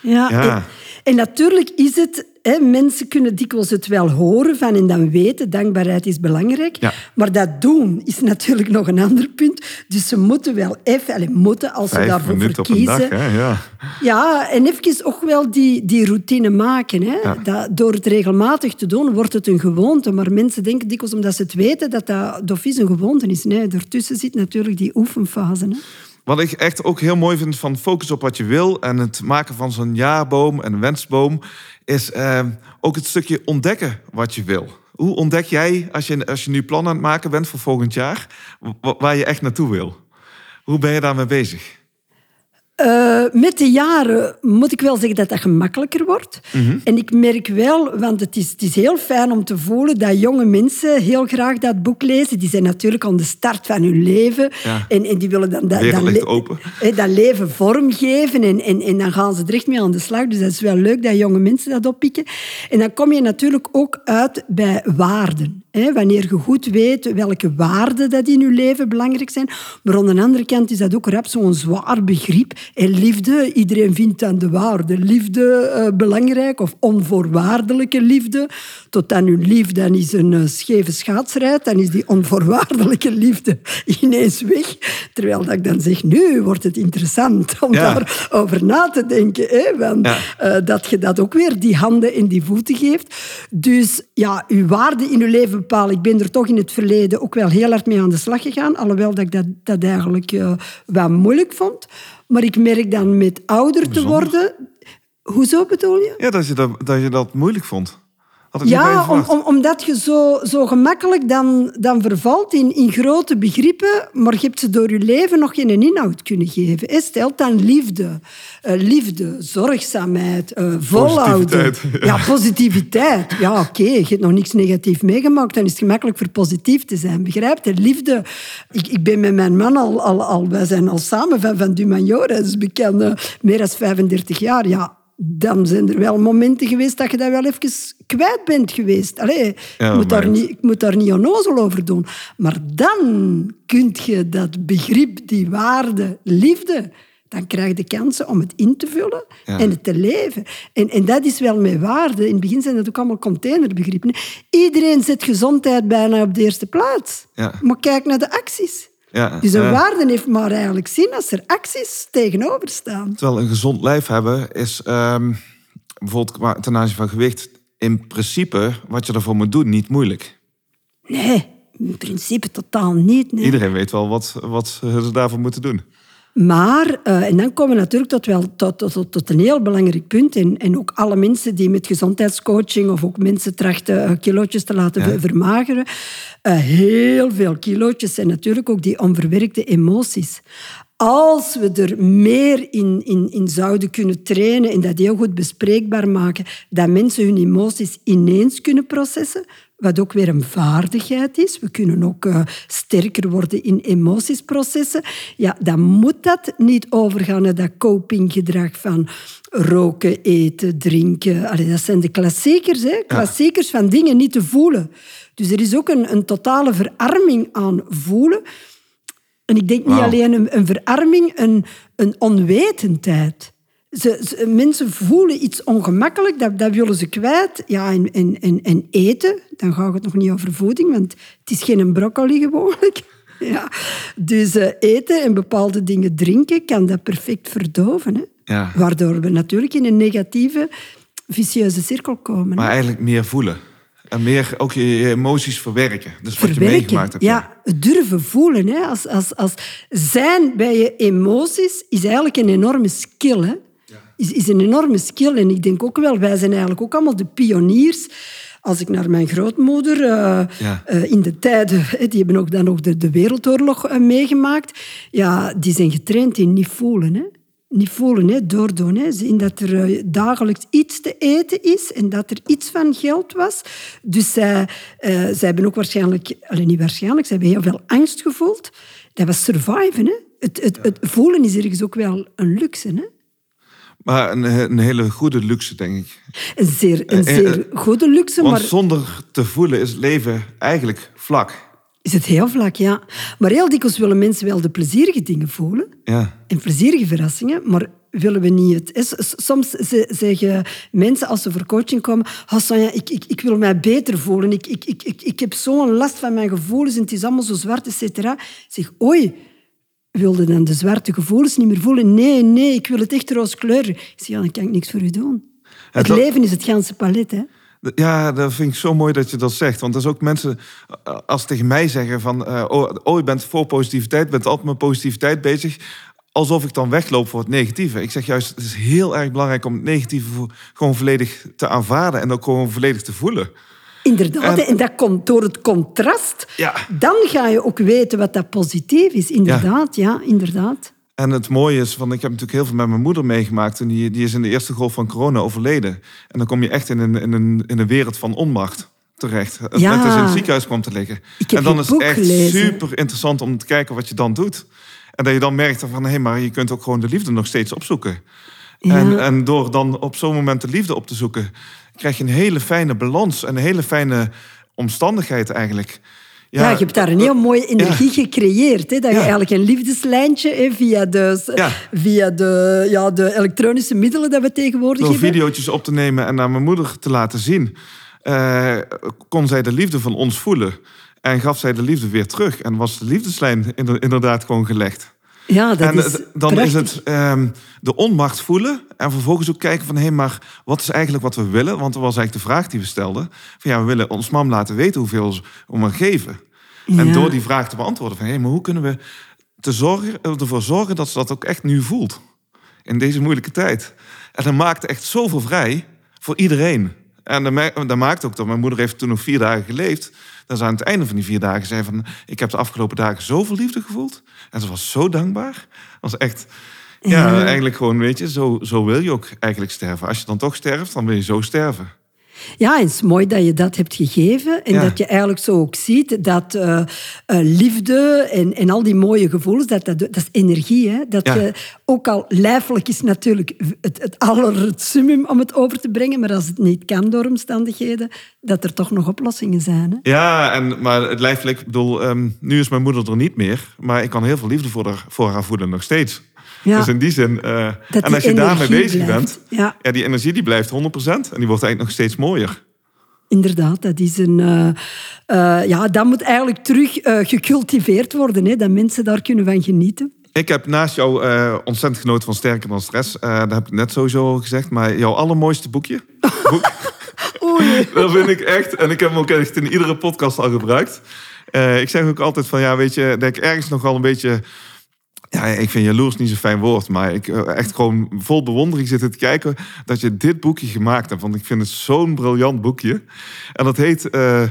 Ja, ja. En, en, natuurlijk is het, mensen kunnen dikwijls het wel horen van en dan weten, dankbaarheid is belangrijk. Ja. Maar dat doen is natuurlijk nog een ander punt. Dus ze moeten wel even, allez, moeten als Vijf ze daarvoor verkiezen. Op een dag, hè? Ja. Ja, en even ook wel die, die routine maken. Hè. Ja. Dat, door het regelmatig te doen, wordt het een gewoonte. Maar mensen denken dikwijls, omdat ze het weten, dat dat dofies een gewoonte is. Nee, daartussen zit natuurlijk die oefenfase. Hè. Wat ik echt ook heel mooi vind van focus op wat je wil en het maken van zo'n jaarboom en wensboom, is eh, ook het stukje ontdekken wat je wil. Hoe ontdek jij, als je, als je nu plan aan het maken bent voor volgend jaar, waar je echt naartoe wil? Hoe ben je daarmee bezig? Uh, met de jaren moet ik wel zeggen dat dat gemakkelijker wordt. Mm -hmm. En ik merk wel, want het is, het is heel fijn om te voelen dat jonge mensen heel graag dat boek lezen. Die zijn natuurlijk aan de start van hun leven. Ja. En, en die willen dan dat, dat, le open. dat leven vormgeven. En, en, en dan gaan ze er echt mee aan de slag. Dus dat is wel leuk dat jonge mensen dat oppikken. En dan kom je natuurlijk ook uit bij waarden. Wanneer je goed weet welke waarden dat in je leven belangrijk zijn. Maar aan de andere kant is dat ook rap zo'n zwaar begrip. En liefde, iedereen vindt dan de waarde liefde uh, belangrijk of onvoorwaardelijke liefde. Tot dan uw liefde dan is een uh, scheve schaatsrijd, dan is die onvoorwaardelijke liefde ineens weg. Terwijl dat ik dan zeg, nu wordt het interessant om Ja. daarover na te denken. Want Ja. eh, dat je dat ook weer die handen en die voeten geeft. Dus ja, uw waarde in uw leven bepalen. Ik ben er toch in het verleden ook wel heel hard mee aan de slag gegaan. Alhoewel dat ik dat, dat eigenlijk eh, wel moeilijk vond. Maar ik merk dan met ouder te worden... Hoezo bedoel je? Ja, dat je dat, dat, je dat moeilijk vond. Had ik Ja, om, omdat je zo, zo gemakkelijk dan, dan vervalt in, in grote begrippen, maar je hebt ze door je leven nog geen inhoud kunnen geven. Hè, Stelt dan liefde, eh, liefde, zorgzaamheid, eh, volhouden. Positiviteit. Ja, positiviteit. Ja, oké, je hebt nog niks negatief meegemaakt, dan is het gemakkelijk voor positief te zijn. Begrijpt je? Liefde. Ik, ik ben met mijn man al, al, al, wij zijn al samen van, van Dumajora, dus we kennen meer dan 35 jaar. Ja, dan zijn er wel momenten geweest dat je dat wel even kwijt bent geweest. Allee, Ja, ik, moet daar niet, ik moet daar niet onnozel over doen. Maar dan kun je dat begrip, die waarde, liefde... Dan krijg je de kansen om het in te vullen Ja. en het te leven. En, en dat is wel met waarde. In het begin zijn dat ook allemaal containerbegrippen. Iedereen zet gezondheid bijna op de eerste plaats. Ja. Maar kijk naar de acties. Ja, Dus een ja. waarde heeft maar eigenlijk zin als er acties tegenover staan. Terwijl een gezond lijf hebben is ehm, bijvoorbeeld ten aanzien van gewicht in principe wat je ervoor moet doen niet moeilijk. Nee, in principe totaal niet. Nee. Iedereen weet wel wat, wat ze daarvoor moeten doen. Maar, eh, en dan komen we natuurlijk tot, wel, tot, tot, tot, tot een heel belangrijk punt. En, en ook alle mensen die met gezondheidscoaching of ook mensen trachten eh, kilootjes te laten Ja. vermageren. eh, heel veel kilootjes zijn natuurlijk ook die onverwerkte emoties. Als we er meer in, in, in zouden kunnen trainen en dat heel goed bespreekbaar maken, dat mensen hun emoties ineens kunnen processen, wat ook weer een vaardigheid is. We kunnen ook eh, sterker worden in emoties processen. Ja, dan moet dat niet overgaan naar dat copinggedrag van roken, eten, drinken. Allee, dat zijn de klassiekers, hè? klassiekers van dingen niet te voelen. Dus er is ook een, een totale verarming aan voelen. En ik denk niet alleen een, een verarming, een, een onwetendheid. Ze, ze- mensen voelen iets ongemakkelijk, dat, dat willen ze kwijt. Ja, en, en, en, en eten, dan gaat het nog niet over voeding, want het is geen broccoli gewoonlijk. Ja. Dus eh, eten en bepaalde dingen drinken kan dat perfect verdoven. Hè? Ja. Waardoor we natuurlijk in een negatieve, vicieuze cirkel komen. hè. Maar eigenlijk meer voelen. En meer ook je, je emoties verwerken. Dus wat je meegemaakt hebt. Ja, durven voelen. Hè. Als, als, als zijn bij je emoties is eigenlijk een enorme skill. Hè. Is, is een enorme skill. En ik denk ook wel, wij zijn eigenlijk ook allemaal de pioniers Als ik naar mijn grootmoeder, uh, Ja. uh, in de tijden, die hebben ook dan ook de, de Wereldoorlog uh, meegemaakt, ja, die zijn getraind in niet voelen. Hè? Niet voelen, hè? doordoen. Hè? Zien dat er dagelijks iets te eten is en dat er iets van geld was. Dus zij, zij hebben ook waarschijnlijk, alleen niet waarschijnlijk, ze hebben heel veel angst gevoeld. Dat was surviven. Hè? Het, het, het voelen is ergens ook wel een luxe. Hè? Maar een, een, hele goede luxe, denk ik. Een zeer, een zeer goede luxe. Want maar... zonder te voelen is leven eigenlijk vlak. Is het heel vlak, ja. Maar heel dikwijls willen mensen wel de plezierige dingen voelen. Ja. En plezierige verrassingen, maar willen we niet het... Soms zeggen mensen als ze voor coaching komen... Oh, Sonja, ik, ik, ik wil mij beter voelen. Ik, ik, ik, ik, ik heb zo'n last van mijn gevoelens en het is allemaal zo zwart, et cetera. Zeg, oei, wilde dan de zwarte gevoelens niet meer voelen? Nee, nee, ik wil het echt rooskleurig. Ik zeg, ja, dan kan ik niks voor u doen. Het, het leven is het ganse palet, hè. Ja, dat vind ik zo mooi dat je dat zegt. Want er is ook mensen, als ze tegen mij zeggen van... Uh, oh, oh, je bent voor positiviteit, bent altijd met positiviteit bezig... alsof ik dan wegloop voor het negatieve. Ik zeg juist, het is heel erg belangrijk om het negatieve gewoon volledig te aanvaarden... en ook gewoon volledig te voelen. Inderdaad, en, en, dat komt door het contrast. Ja. Dan ga je ook weten wat dat positief is. Inderdaad, ja, ja inderdaad. En het mooie is, van, ik heb natuurlijk heel veel met mijn moeder meegemaakt. En die, die is in de eerste golf van corona overleden. En dan kom je echt in een, in een, in een wereld van onmacht terecht. Ja. Net als in het ziekenhuis kwam te liggen. en dan is het echt gelezen. super interessant om te kijken wat je dan doet. En dat je dan merkt van, hé, hey, maar je kunt ook gewoon de liefde nog steeds opzoeken. Ja. En, en door dan op zo'n moment de liefde op te zoeken, krijg je een hele fijne balans en een hele fijne omstandigheid eigenlijk. Ja, je hebt daar een heel mooie energie ja. gecreëerd. Hè? Dat je Ja. eigenlijk een liefdeslijntje hè, via, de, via de, ja, de elektronische middelen dat we tegenwoordig Door hebben. video's op te nemen en naar mijn moeder te laten zien, eh, kon zij de liefde van ons voelen. En gaf zij de liefde weer terug. En was de liefdeslijn inder- inderdaad gewoon gelegd. Ja, dat en is het- dan is het ehm, de onmacht voelen. En vervolgens ook kijken van... hé, maar wat is eigenlijk wat we willen? Want dat was eigenlijk de vraag die we stelden. Van ja, we willen ons mam laten weten hoeveel ze om geven. En door die vraag te beantwoorden van... hé, maar hoe kunnen we te zorgen, ervoor zorgen dat ze dat ook echt nu voelt? In deze moeilijke tijd. En dat maakt echt zoveel vrij voor iedereen. En dat, ma- dat maakt ook dat mijn moeder heeft toen nog vier dagen geleefd. Dat ze aan het einde van die vier dagen zei van... ik heb de afgelopen dagen zoveel liefde gevoeld. En ze was zo dankbaar. Dat was echt... Ja, Ja. eigenlijk gewoon, weet je, zo, zo wil je ook eigenlijk sterven. Als je dan toch sterft, dan wil je zo sterven. Ja, en het is mooi dat je dat hebt gegeven. En Ja. dat je eigenlijk zo ook ziet dat eh, eh, liefde en, en al die mooie gevoelens, dat, dat, dat is energie. Hè? Dat Ja. je, ook al lijfelijk is natuurlijk het, het aller het summum om het over te brengen, maar als het niet kan door omstandigheden, dat er toch nog oplossingen zijn. Hè? Ja, en, maar het lijfelijk, ik bedoel, ehm, nu is mijn moeder er niet meer. Maar ik kan heel veel liefde voor haar, voor haar voelen nog steeds. Ja. Dus in die zin, eh, en die als je daarmee bezig blijft. bent, Ja. ja, die energie die blijft 100% en die wordt eigenlijk nog steeds mooier. Inderdaad, dat is een... eh, eh, ja, dat moet eigenlijk terug eh, gecultiveerd worden, hè? dat mensen daar kunnen van genieten. Ik heb naast jou ontzettend genoten van Sterker dan Stress. Dat heb ik net sowieso al gezegd. Maar jouw allermooiste boekje, boek, Oei. dat vind ik echt. En ik heb hem ook echt in iedere podcast al gebruikt. Ik zeg ook altijd van, ja, weet je, dat ik ergens nog wel een beetje... Ja, ik vind jaloers niet zo'n fijn woord, maar ik eh, echt gewoon vol bewondering zitten te kijken dat je dit boekje gemaakt hebt. Want ik vind het zo'n briljant boekje. En dat heet... eh,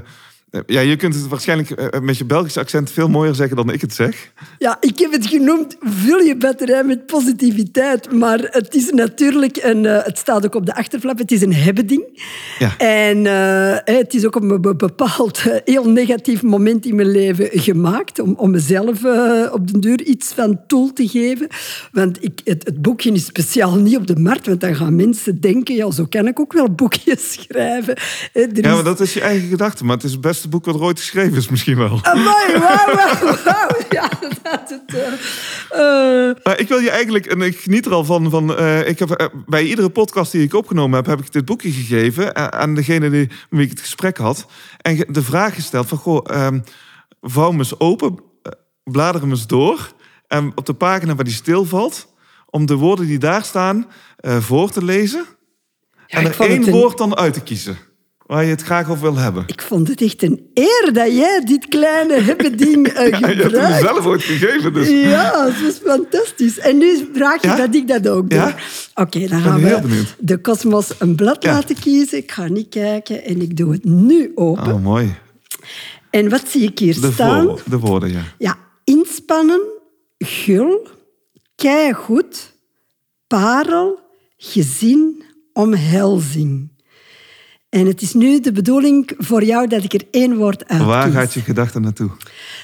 ja, je kunt het waarschijnlijk eh, met je Belgisch accent veel mooier zeggen dan ik het zeg. Ja, ik heb het genoemd, vul je batterij met positiviteit. Maar het is natuurlijk een... eh, het staat ook op de achterflap, het is een hebben-ding. Ja. En eh, het is ook op een be- bepaald eh, heel negatief moment in mijn leven gemaakt. Om, om mezelf eh, op den duur iets van tool te geven. Want ik, het, het boekje is speciaal niet op de markt. Want dan gaan mensen denken, ja, zo kan ik ook wel boekjes schrijven. Eh, Ja, maar dat is je eigen gedachte. Maar het is het beste boek wat er ooit geschreven is, misschien wel. Amai, wauw, wauw, wauw. Ja, dat het... eh, eh, Maar ik wil je eigenlijk, en ik geniet er al van, van eh, ik heb, bij iedere podcast die ik opgenomen heb, heb ik dit boekje gegeven aan degene die, met wie ik het gesprek had. En de vraag gesteld van, goh, ehm, vouw hem eens open, blader hem eens door. En op de pagina waar die stilvalt, om de woorden die daar staan voor te lezen. Ja, en er één een- woord dan uit te kiezen. Waar je het graag over wil hebben? Ik vond het echt een eer dat jij dit kleine hebben ding uh, Ja, je hebt het zelf ooit gegeven, dus... Ja, dat was fantastisch. En nu vraag je Ja? dat ik dat ook doe. Ja? Oké, dan gaan we de kosmos een blad laten kiezen. Ik ga niet kijken en ik doe het nu open. Oh, mooi. En wat zie ik hier De, staan? de woorden, ja. Ja, inspannen, gul, keigoed, parel, gezin, omhelzing. En het is nu de bedoeling voor jou dat ik er één woord uit Waar gaat je gedachte naartoe?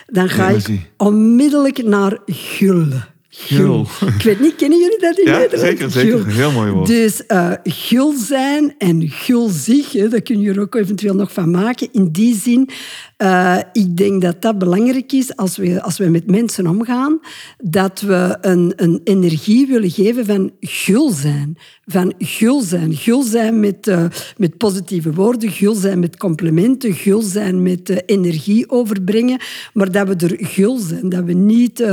Dan ga ik energie? onmiddellijk naar gul. Gul. Ik weet niet, kennen jullie dat in Ja, Nederland? zeker, zeker. Gul. Heel mooi woord. Dus eh, gul zijn en gulzig, hè, daar kun je er ook eventueel nog van maken. In die zin, eh, ik denk dat dat belangrijk is als we, als we met mensen omgaan, dat we een, een energie willen geven van gul zijn. Van gul zijn. Gul zijn met, eh, met positieve woorden, gul zijn met complimenten, gul zijn met eh, energie overbrengen, maar dat we er gul zijn. Dat we niet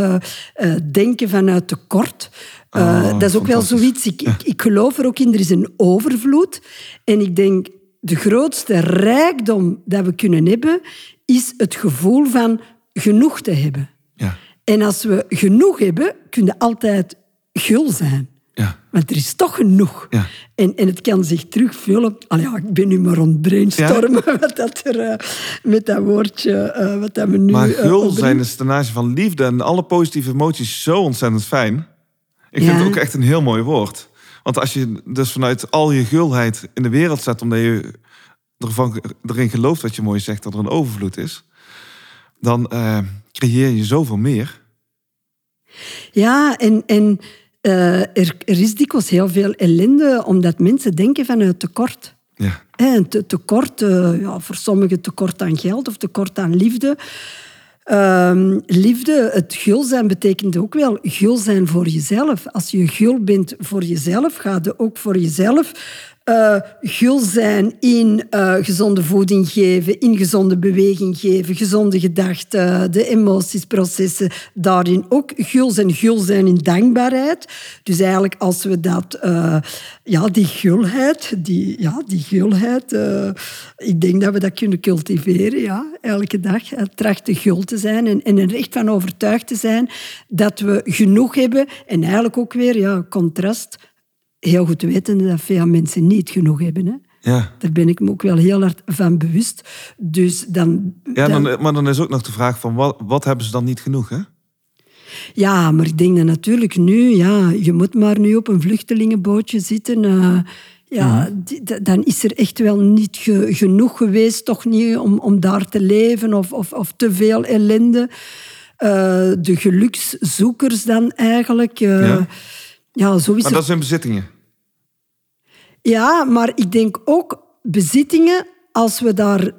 denken vanuit tekort. Oh, dat is ook wel zoiets. Ik, ik, ik geloof er ook in, er is een overvloed. En ik denk, de grootste rijkdom dat we kunnen hebben, is het gevoel van genoeg te hebben. Ja, En als we genoeg hebben, kun je altijd gul zijn. ja. Want er is toch genoeg. Ja. En, en het kan zich terugvullen. Al ja, ik ben nu maar aan het brainstormen wat dat er, eh, met dat woordje eh, wat dat we nu... Maar eh, gul zijn is ten aanzien van liefde en alle positieve emoties zo ontzettend fijn. Ik vind het ook echt een heel mooi woord. Want als je dus vanuit al je gulheid in de wereld zet, omdat je ervan, erin gelooft wat je mooi zegt, dat er een overvloed is, dan eh, creëer je zoveel meer. Ja, en, en eh, er, er is dikwijls heel veel ellende omdat mensen denken vanuit tekort. Ja, te- tekort, eh, ja, voor sommigen tekort aan geld of tekort aan liefde. Ehm, liefde, het gul zijn betekent ook wel gul zijn voor jezelf. Als je gul bent voor jezelf, ga je ook voor jezelf eh, gul zijn in eh, gezonde voeding geven, in gezonde beweging geven, gezonde gedachten, de emoties, processen. Daarin ook gul zijn, gul zijn in dankbaarheid. Dus eigenlijk als we dat, eh, ja, die gulheid, die, ja, die gulheid, ik denk dat we dat kunnen cultiveren, ja, elke dag. Trachten gul te zijn en, en er echt van overtuigd te zijn dat we genoeg hebben. En eigenlijk ook weer, ja, contrast, heel goed weten dat veel mensen niet genoeg hebben. Hè. ja. Daar ben ik me ook wel heel hard van bewust. Dus dan... ja dan- dan, maar dan is ook nog de vraag van wat, wat hebben ze dan niet genoeg, hè? Ja, maar ik denk dat natuurlijk nu, ja, je moet maar nu op een vluchtelingenbootje zitten. eh, ja, die- d- dan is er echt wel niet ge- genoeg geweest, toch niet, om, om daar te leven of, of, of te veel ellende. Eh, de gelukszoekers dan eigenlijk. eh, Ja. ja. zo is Maar er dat zijn bezittingen. Ja, maar ik denk ook bezittingen, als we daar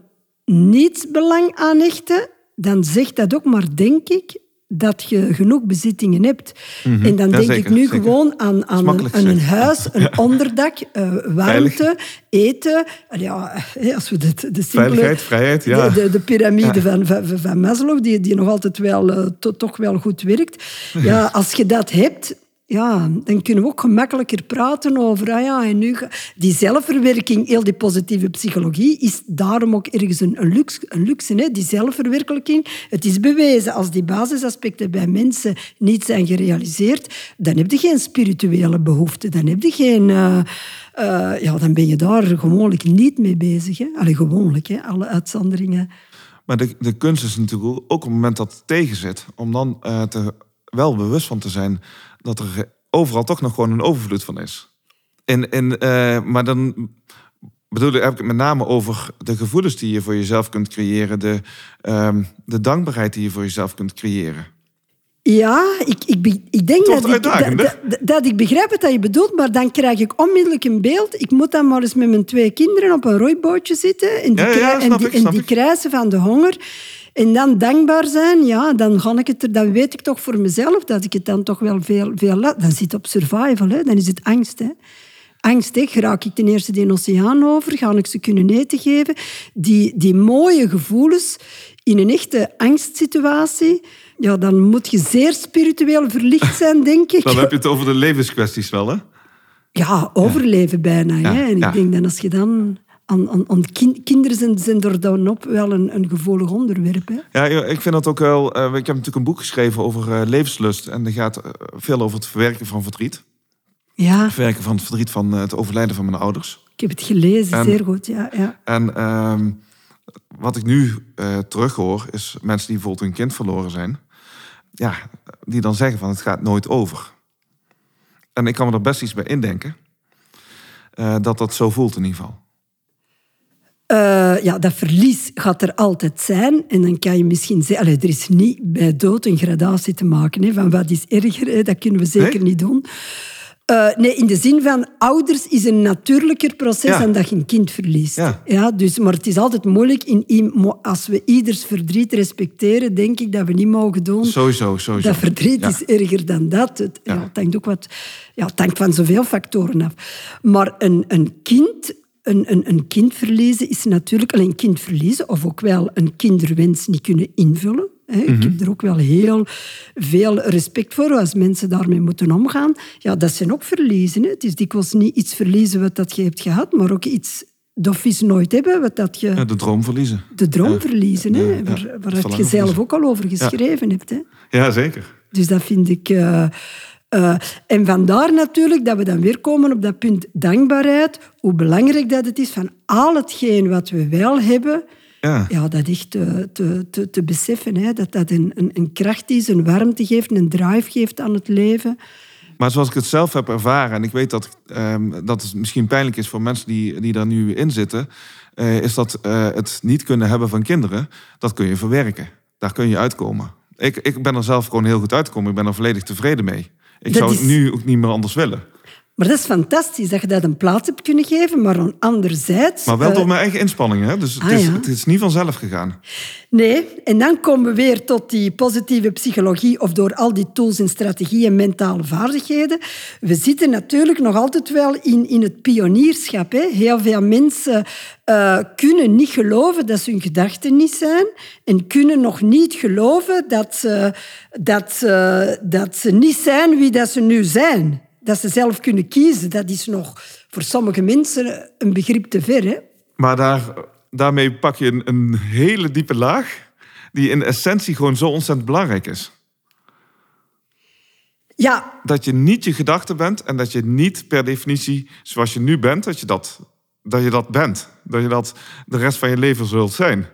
niets belang aan hechten, dan zegt dat ook maar, denk ik, dat je genoeg bezittingen hebt. En dan Mhm. Ja, denk zeker, ik nu zeker. gewoon aan, aan, een, aan huis, een onderdak, eh, warmte, eten. En Ja, als we de, de simpele... Veiligheid, vrijheid, ja. De, de, de piramide van, van, van Maslow, die, die nog altijd wel, eh, to- toch wel goed werkt. Ja, als je dat hebt, ja, dan kunnen we ook gemakkelijker praten over... Ah ja, en nu die zelfverwerking, heel die positieve psychologie, is daarom ook ergens een, een luxe. Een luxe hè? Die zelfverwerking, het is bewezen. Als die basisaspecten bij mensen niet zijn gerealiseerd, dan heb je geen spirituele behoefte. Dan heb je geen... eh, eh, ja, dan ben je daar gewoonlijk niet mee bezig. Hè? Allee, gewoonlijk, hè? alle uitzonderingen. Maar de, de kunst is natuurlijk ook op het moment dat het tegen zit, om dan eh, te, wel bewust van te zijn dat er overal toch nog gewoon een overvloed van is. En, en, eh, maar dan bedoel ik, heb ik het met name over de gevoelens die je voor jezelf kunt creëren, de, ehm, de dankbaarheid die je voor jezelf kunt creëren. Ja, ik, ik, ik denk dat ik, dat, dat, ik begrijp wat je bedoelt, maar dan krijg ik onmiddellijk een beeld. Ik moet dan maar eens met mijn twee kinderen op een roeibootje zitten en die, Ja, en die, ik, en die van de honger. En dan dankbaar zijn, ja, dan, ga ik het er, dan weet ik toch voor mezelf dat ik het dan toch wel veel, veel laat. Dan zit op survival, hè. dan is het angst. Hè. Angst, hè. raak ik ten eerste de oceaan over? Ga ik ze kunnen eten geven? Die, die mooie gevoelens in een echte angstsituatie, ja, dan moet je zeer spiritueel verlicht zijn, denk ik. Dan heb je het over de levenskwesties wel, hè? Ja, overleven bijna. Ja, Hè? En ja. ik denk dat als je dan aan, aan, aan kin- kinderen zijn, zijn er dan op wel een, een gevoelig onderwerp. Hè? Ja, ik vind dat ook wel. eh, ik heb natuurlijk een boek geschreven over eh, levenslust. En dat gaat eh, veel over het verwerken van verdriet. Ja, Het verwerken van het verdriet van het overlijden van mijn ouders. ik heb het gelezen, En- zeer goed. Ja, ja. En ehm, wat ik nu terughoor, is mensen die bijvoorbeeld hun kind verloren zijn. Ja, die dan zeggen van het gaat nooit over. En ik kan me er best iets bij indenken. dat dat zo voelt in ieder geval. Eh, ja, dat verlies gaat er altijd zijn. En dan kan je misschien zeggen... Allee, er is niet bij dood een gradatie te maken. Hè, van wat is erger, hè, dat kunnen we zeker Nee? niet doen. Eh, nee, in de zin van ouders is een natuurlijker proces Ja. dan dat je een kind verliest. Ja. dus, maar het is altijd moeilijk. In, als we ieders verdriet respecteren, denk ik dat we niet mogen doen... Sowieso, sowieso. Dat verdriet Ja. is erger dan dat. Het, ja. Ja. het hangt ook wat, ja, het hangt van zoveel factoren af. Maar een, een kind, een, een, een kind verliezen is natuurlijk alleen een kind verliezen, of ook wel een kinderwens niet kunnen invullen. Ik heb er ook wel heel veel respect voor als mensen daarmee moeten omgaan. Ja, dat zijn ook verliezen. Hè. Het is dikwijls niet iets verliezen wat dat je hebt gehad, maar ook iets doffies nooit hebben, wat dat je Ja, de droom verliezen. de droom Ja. verliezen. Hè, Ja, waar, je zelf ook al over geschreven hebt. Hè. Ja, zeker. Dus dat vind ik. eh, eh, en vandaar natuurlijk dat we dan weer komen op dat punt dankbaarheid. Hoe belangrijk dat het is van al hetgeen wat we wel hebben. Ja. Ja, dat echt te, te, te, te beseffen. Hè, dat dat een, een, een kracht is, een warmte geeft, een drive geeft aan het leven. Maar zoals ik het zelf heb ervaren, en ik weet dat, ehm, dat het misschien pijnlijk is voor mensen die, die daar nu in zitten, eh, is dat eh, het niet kunnen hebben van kinderen, dat kun je verwerken. Daar kun je uitkomen. Ik, ik ben er zelf gewoon heel goed uitgekomen. Ik ben er volledig tevreden mee. Ik Dat zou is- het nu ook niet meer anders willen. Maar dat is fantastisch dat je dat een plaats hebt kunnen geven. Maar aan anderzijds... Maar wel eh, door mijn eigen inspanningen. Hè? Dus het, Ah, is, ja. het is niet vanzelf gegaan. Nee, en dan komen we weer tot die positieve psychologie of door al die tools en strategieën en mentale vaardigheden. We zitten natuurlijk nog altijd wel in, in het pionierschap. Hè. Heel veel mensen eh, kunnen niet geloven dat ze hun gedachten niet zijn en kunnen nog niet geloven dat ze, dat ze, dat ze niet zijn wie dat ze nu zijn. Dat ze zelf kunnen kiezen, dat is nog voor sommige mensen een begrip te ver. Hè. Maar daar, daarmee pak je een, een hele diepe laag, die in essentie gewoon zo ontzettend belangrijk is. Ja, dat je niet je gedachte bent en dat je niet per definitie zoals je nu bent, dat je dat, dat, je dat bent. Dat je dat de rest van je leven zult zijn.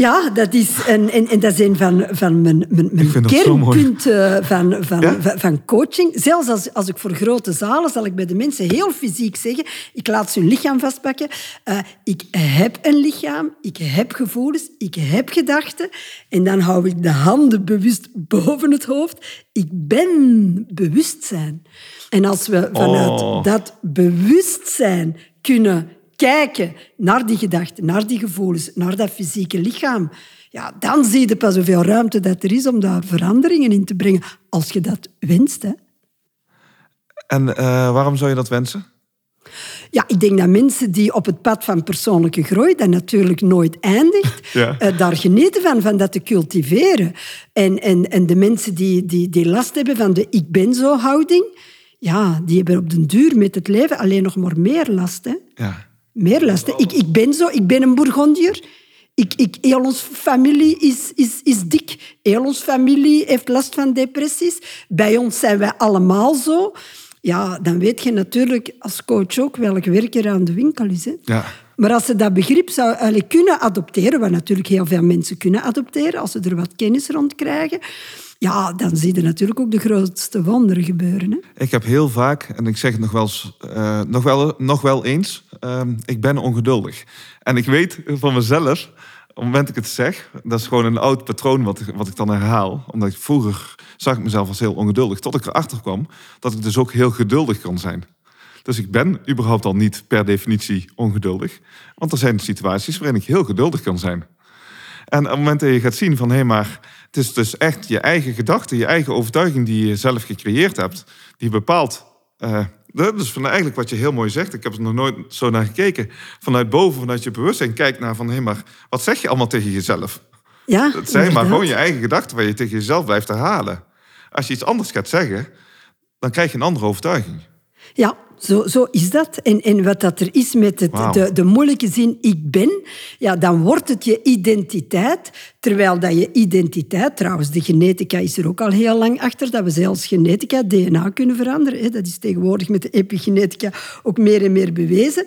Ja, dat is, en, en, en dat is een van, van mijn, mijn, kernpunten van, van, Ja? van, van coaching. Zelfs als, als ik voor grote zalen, zal ik bij de mensen heel fysiek zeggen, ik laat ze hun lichaam vastpakken. Eh, ik heb een lichaam, ik heb gevoelens, ik heb gedachten. En dan hou ik de handen bewust boven het hoofd. Ik ben bewustzijn. En als we vanuit Oh. dat bewustzijn kunnen kijken naar die gedachten, naar die gevoelens, naar dat fysieke lichaam, ja, dan zie je pas hoeveel ruimte dat er is om daar veranderingen in te brengen, als je dat wenst. Hè. En eh, waarom zou je dat wensen? Ja, ik denk dat mensen die op het pad van persoonlijke groei, dat natuurlijk nooit eindigt, Ja. eh, daar genieten van, van dat te cultiveren. En, en, en de mensen die, die, die last hebben van de ik ben zo houding, ja, die hebben op den duur met het leven alleen nog maar meer last. Hè. Ja. Meer. Ik, ik ben zo, ik ben een Bourgondier. Ik, ik, heel onze familie is, is, is dik. Heel onze familie heeft last van depressies. Bij ons zijn wij allemaal zo. Ja, dan weet je natuurlijk als coach ook welk werk er aan de winkel is. Hè. Ja. Maar als ze dat begrip zou kunnen adopteren, wat natuurlijk heel veel mensen kunnen adopteren, als ze er wat kennis rond krijgen, ja, dan zie je natuurlijk ook de grootste wonderen gebeuren. Hè. Ik heb heel vaak, en ik zeg het nog wel, eh, nog wel, nog wel eens, ehm, ik ben ongeduldig. En ik weet van mezelf, op het moment dat ik het zeg, dat is gewoon een oud patroon wat, wat ik dan herhaal. Omdat ik vroeger zag ik mezelf als heel ongeduldig. Tot ik erachter kwam dat ik dus ook heel geduldig kan zijn. Dus ik ben überhaupt al niet per definitie ongeduldig. Want er zijn situaties waarin ik heel geduldig kan zijn. En op het moment dat je gaat zien van hé, maar het is dus echt je eigen gedachte, je eigen overtuiging die je zelf gecreëerd hebt, die bepaalt. eh, dat is van eigenlijk wat je heel mooi zegt. Ik heb er nog nooit zo naar gekeken. Vanuit boven, vanuit je bewustzijn, kijk naar van hé, maar wat zeg je allemaal tegen jezelf? Ja, Het zijn maar gewoon je eigen gedachten waar je tegen jezelf blijft herhalen. Als je iets anders gaat zeggen, dan krijg je een andere overtuiging. Ja, zo, zo is dat. En, en wat dat er is met het, de, de moeilijke zin ik ben, ja, dan wordt het je identiteit. Terwijl dat je identiteit, trouwens, de genetica is er ook al heel lang achter, dat we zelfs genetica, DNA kunnen veranderen. Hè. Dat is tegenwoordig met de epigenetica ook meer en meer bewezen.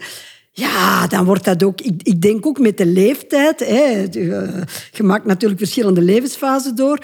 Ja, dan wordt dat ook... Ik, ik denk ook met de leeftijd. Hè, eh, je maakt natuurlijk verschillende levensfasen door.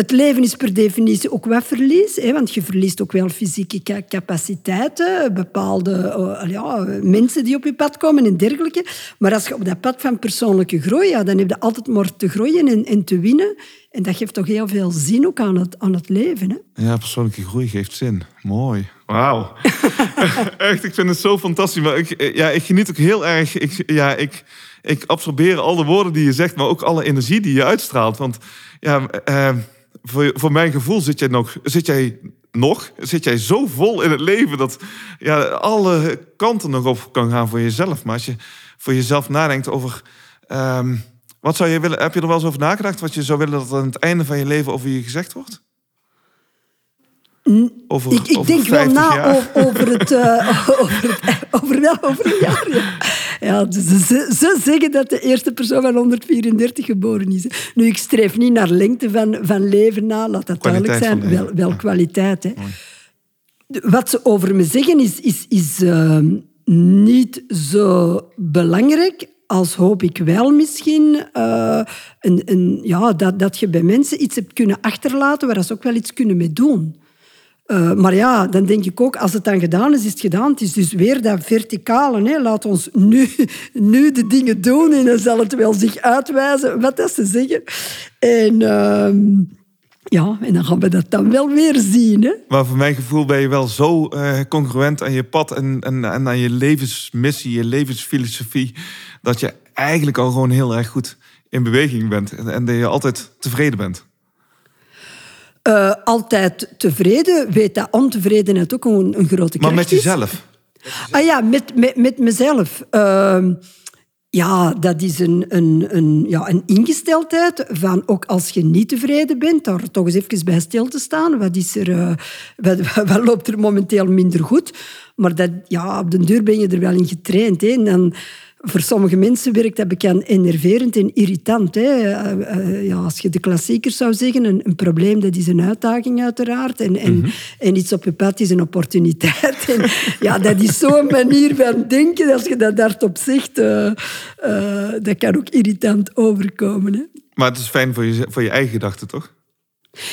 Het leven is per definitie ook wat verlies, hè, want je verliest ook wel fysieke ca- capaciteiten, bepaalde eh, ja, mensen die op je pad komen en dergelijke. Maar als je op dat pad van persoonlijke groei, ja, dan heb je altijd maar te groeien en, en te winnen. En dat geeft toch heel veel zin ook aan het, aan het leven. Hè? Ja, persoonlijke groei geeft zin. Mooi. Wauw. Echt, ik vind het zo fantastisch. Maar ik, ja, ik geniet ook heel erg. Ik, ja, ik, ik absorbeer al de woorden die je zegt, maar ook alle energie die je uitstraalt. Want ja, eh, voor, voor mijn gevoel zit jij nog, zit jij nog, zit jij zo vol in het leven dat ja, alle kanten nog op kan gaan voor jezelf. Maar als je voor jezelf nadenkt over. ehm, wat zou je willen? Heb je er wel eens over nagedacht? Wat je zou willen dat aan het einde van je leven over je gezegd wordt? Over, Ik, ik over denk wel 50 na jaar? over, over het... eh, over, het over, wel, over een jaar, ja. ja dus ze, ze zeggen dat de eerste persoon van 134 geboren is. Nu, ik streef niet naar lengte van, van leven na, laat dat duidelijk zijn. Wel, wel Ja. kwaliteit, hè. Wat ze over me zeggen is, is, is eh, niet zo belangrijk als hoop ik wel misschien eh, een, een, ja, dat, dat je bij mensen iets hebt kunnen achterlaten waar ze ook wel iets kunnen mee doen. Eh, maar ja, dan denk ik ook, als het dan gedaan is, is het gedaan. Het is dus weer dat verticale. Hè. Laat ons nu, nu de dingen doen en dan zal het wel zich uitwijzen wat dat ze zeggen. En ehm, ja, en dan gaan we dat dan wel weer zien. Hè. Maar voor mijn gevoel ben je wel zo eh, congruent aan je pad en, en, en aan je levensmissie, je levensfilosofie, dat je eigenlijk al gewoon heel erg goed in beweging bent en, en dat je altijd tevreden bent. Eh, altijd tevreden, weet dat ontevredenheid ook een, een grote kracht Maar met jezelf. Ah ja, met, met, met mezelf. Ehm, ja, dat is een, een, een, ja, een ingesteldheid van ook als je niet tevreden bent, daar toch eens even bij stil te staan. Wat, is er, eh, wat, wat loopt er momenteel minder goed? Maar dat, ja, op den duur ben je er wel in getraind. Hè. En dan, voor sommige mensen werkt dat bekend enerverend en irritant. Hè. Eh, eh, ja, als je de klassiekers zou zeggen, een, een probleem dat is een uitdaging uiteraard. En, en, en iets op je pad is een opportuniteit. En, ja, dat is zo'n manier van denken. Als je dat hardop zegt, eh, dat kan ook irritant overkomen. Hè. Maar het is fijn voor je, voor je eigen gedachten, toch?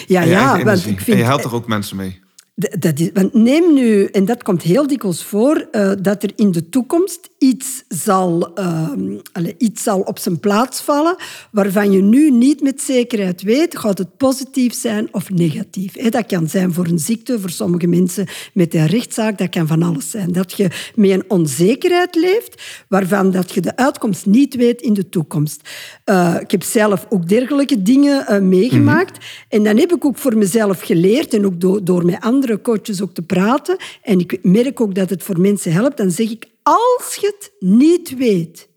Ja, ja, want ik vind... En je helpt er ook mensen mee. Dat is, want neem nu, en dat komt heel dikwijls voor, eh, dat er in de toekomst iets zal, ehm, allee, iets zal op zijn plaats vallen waarvan je nu niet met zekerheid weet, gaat het positief zijn of negatief. Dat kan zijn voor een ziekte, voor sommige mensen met een rechtszaak, dat kan van alles zijn. Dat je met een onzekerheid leeft waarvan dat je de uitkomst niet weet in de toekomst. Eh, ik heb zelf ook dergelijke dingen eh, meegemaakt. En dan heb ik ook voor mezelf geleerd, en ook door, door met andere coaches ook te praten. En ik merk ook dat het voor mensen helpt. Dan zeg ik, als je het niet weet,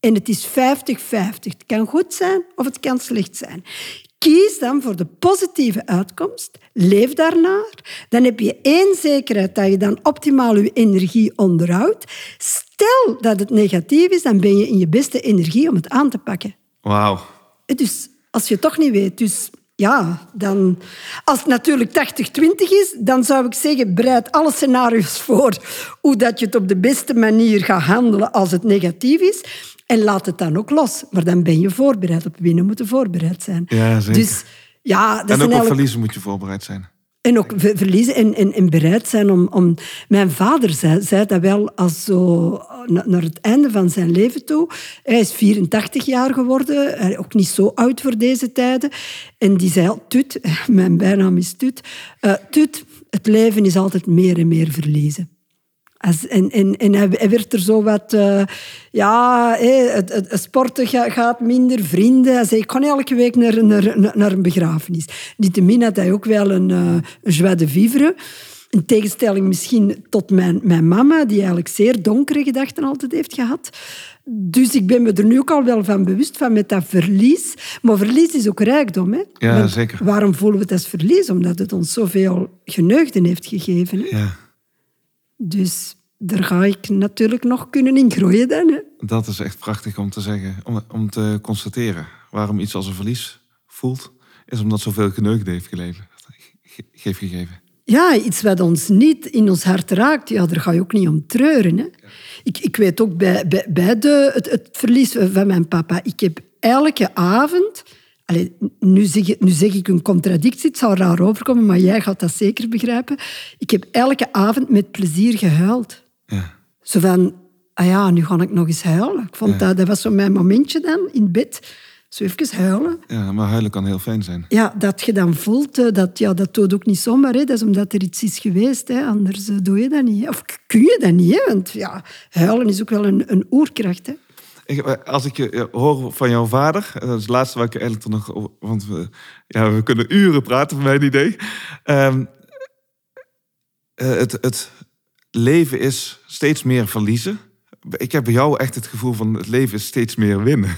en het is 50-50, het kan goed zijn of het kan slecht zijn. Kies dan voor de positieve uitkomst. Leef daarnaar. Dan heb je één zekerheid dat je dan optimaal je energie onderhoudt. Stel dat het negatief is, dan ben je in je beste energie om het aan te pakken. Wauw. Dus als je het toch niet weet, dus ja, dan... Als het natuurlijk 80-20 is, dan zou ik zeggen, bereid alle scenario's voor hoe dat je het op de beste manier gaat handelen als het negatief is. En laat het dan ook los. Maar dan ben je voorbereid. Op winnen moet je voorbereid zijn. Ja, zeker. Dus ja, dat En ook op eigenlijk- verliezen moet je voorbereid zijn. En ook ver- verliezen en, en, en bereid zijn om, om... Mijn vader zei, zei dat wel als zo na- naar het einde van zijn leven toe. Hij is 84 jaar geworden, hij- ook niet zo oud voor deze tijden. En die zei, al, Tut, mijn bijnaam is Tut, eh, Tut, het leven is altijd meer en meer verliezen. Als, en en, en hij, werd er zo wat... eh, ja, hé, het, sporten ga- gaat minder, vrienden. Hij zei, ik ga elke week naar, naar, naar een begrafenis. Niettemin had hij ook wel een, eh, een joie de vivre. In tegenstelling misschien tot mijn, mijn mama, die eigenlijk zeer donkere gedachten altijd heeft gehad. Dus ik ben me er nu ook al wel van bewust van met dat verlies. Maar verlies is ook rijkdom. Hè? Ja, Want zeker. Waarom voelen we het als verlies? Omdat het ons zoveel geneugden heeft gegeven. Hè? Ja. Dus daar ga ik natuurlijk nog kunnen in groeien dan. Hè. Dat is echt prachtig om te zeggen, om, om te constateren. Waarom iets als een verlies voelt, is omdat zoveel geneukt heeft geleven, geef gegeven. Ja, iets wat ons niet in ons hart raakt, ja, daar ga je ook niet om treuren. Hè. Ik, ik weet ook bij, bij, bij de, het, het verlies van mijn papa, ik heb elke avond Allee, nu, zeg, nu zeg ik een contradictie, het zou raar overkomen, maar jij gaat dat zeker begrijpen. Ik heb elke avond met plezier gehuild. Ja. Zo van, ah ja, nu ga ik nog eens huilen. Ik vond dat, dat was zo mijn momentje dan, in bed. Zo even huilen. Ja, maar huilen kan heel fijn zijn. Ja, dat je dan voelt, eh, dat, ja, dat doet ook niet zomaar. Hè. Dat is omdat er iets is geweest. Hè. Anders eh, doe je dat niet. Of kun je dat niet. Hè. Want ja, huilen is ook wel een, een oerkracht. Hè. Eh, als ik je hoor van jouw vader, dat is het laatste wat ik eigenlijk nog. Want we, ja, we kunnen uren praten, van mijn idee. Um, het, het leven is steeds meer verliezen. Ik heb bij jou echt het gevoel van het leven is steeds meer winnen.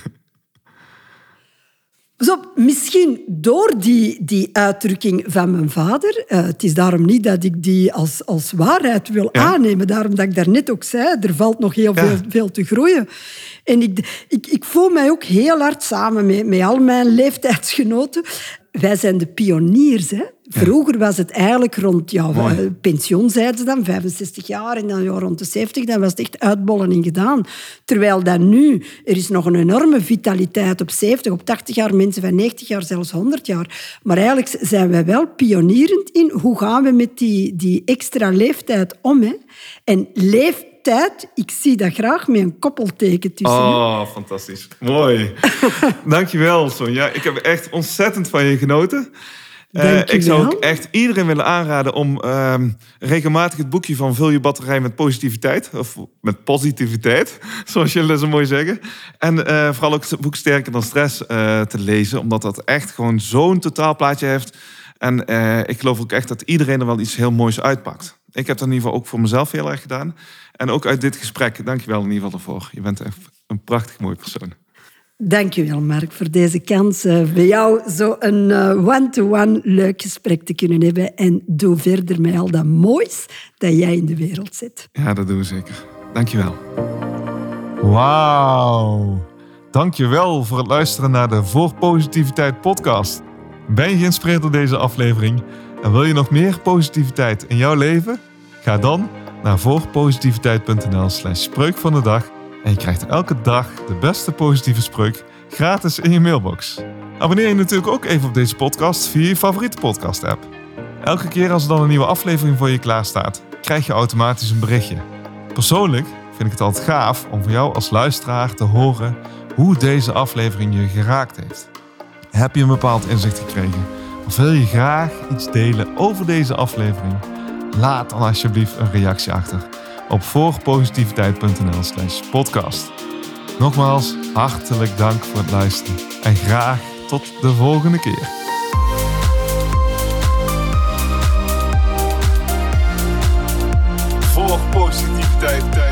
Zo, misschien door die, die uitdrukking van mijn vader. Uh, het is daarom niet dat ik die als, als waarheid wil aannemen. Daarom dat ik daarnet ook zei, er valt nog heel veel, veel te groeien. En ik, ik, ik voel mij ook heel hard samen met, met al mijn leeftijdsgenoten. Wij zijn de pioniers, hè. Vroeger was het eigenlijk rond ja, pensioen, zeiden ze dan, 65 jaar. En dan ja, rond de 70, dan was het echt uitbollen en gedaan. Terwijl dan nu, er is nog een enorme vitaliteit op 70, op 80 jaar, mensen van 90 jaar, zelfs 100 jaar. Maar eigenlijk zijn wij wel pionierend in hoe gaan we met die, die extra leeftijd om. Hè? En leeftijd, ik zie dat graag met een koppelteken tussen. Oh, fantastisch. Mooi. Dankjewel, Sonja. Ik heb echt ontzettend van je genoten. Uh, ik zou ook echt iedereen willen aanraden om uh, regelmatig het boekje van Vul je batterij met positiviteit. Of met positiviteit, zoals jullie zo mooi zeggen. En uh, vooral ook het boek Sterker dan Stress uh, te lezen. Omdat dat echt gewoon zo'n totaalplaatje heeft. En ik geloof ook echt dat iedereen er wel iets heel moois uitpakt. Ik heb dat in ieder geval ook voor mezelf heel erg gedaan. En ook uit dit gesprek, dankjewel in ieder geval daarvoor. Je bent echt een prachtig mooi persoon. Dankjewel, Mark, voor deze kans uh, bij jou zo een eh, one-to-one leuk gesprek te kunnen hebben. En doe verder met al dat moois dat jij in de wereld zet. Ja, dat doen we zeker. Dankjewel. Wauw. Dankjewel voor het luisteren naar de Voor Positiviteit podcast. Ben je geïnspireerd door deze aflevering en wil je nog meer positiviteit in jouw leven? Ga dan naar voorpositiviteit.nl slash spreuk van de dag en je krijgt elke dag de beste positieve spreuk gratis in je mailbox. Abonneer je natuurlijk ook even op deze podcast via je favoriete podcast-app. Elke keer als er dan een nieuwe aflevering voor je klaar staat, krijg je automatisch een berichtje. Persoonlijk vind ik het altijd gaaf om van jou als luisteraar te horen hoe deze aflevering je geraakt heeft. Heb je een bepaald inzicht gekregen? Of wil je graag iets delen over deze aflevering? Laat dan alsjeblieft een reactie achter op voorpositiviteit.nl slash podcast. Nogmaals, hartelijk dank voor het luisteren en graag tot de volgende keer. Voor positiviteit.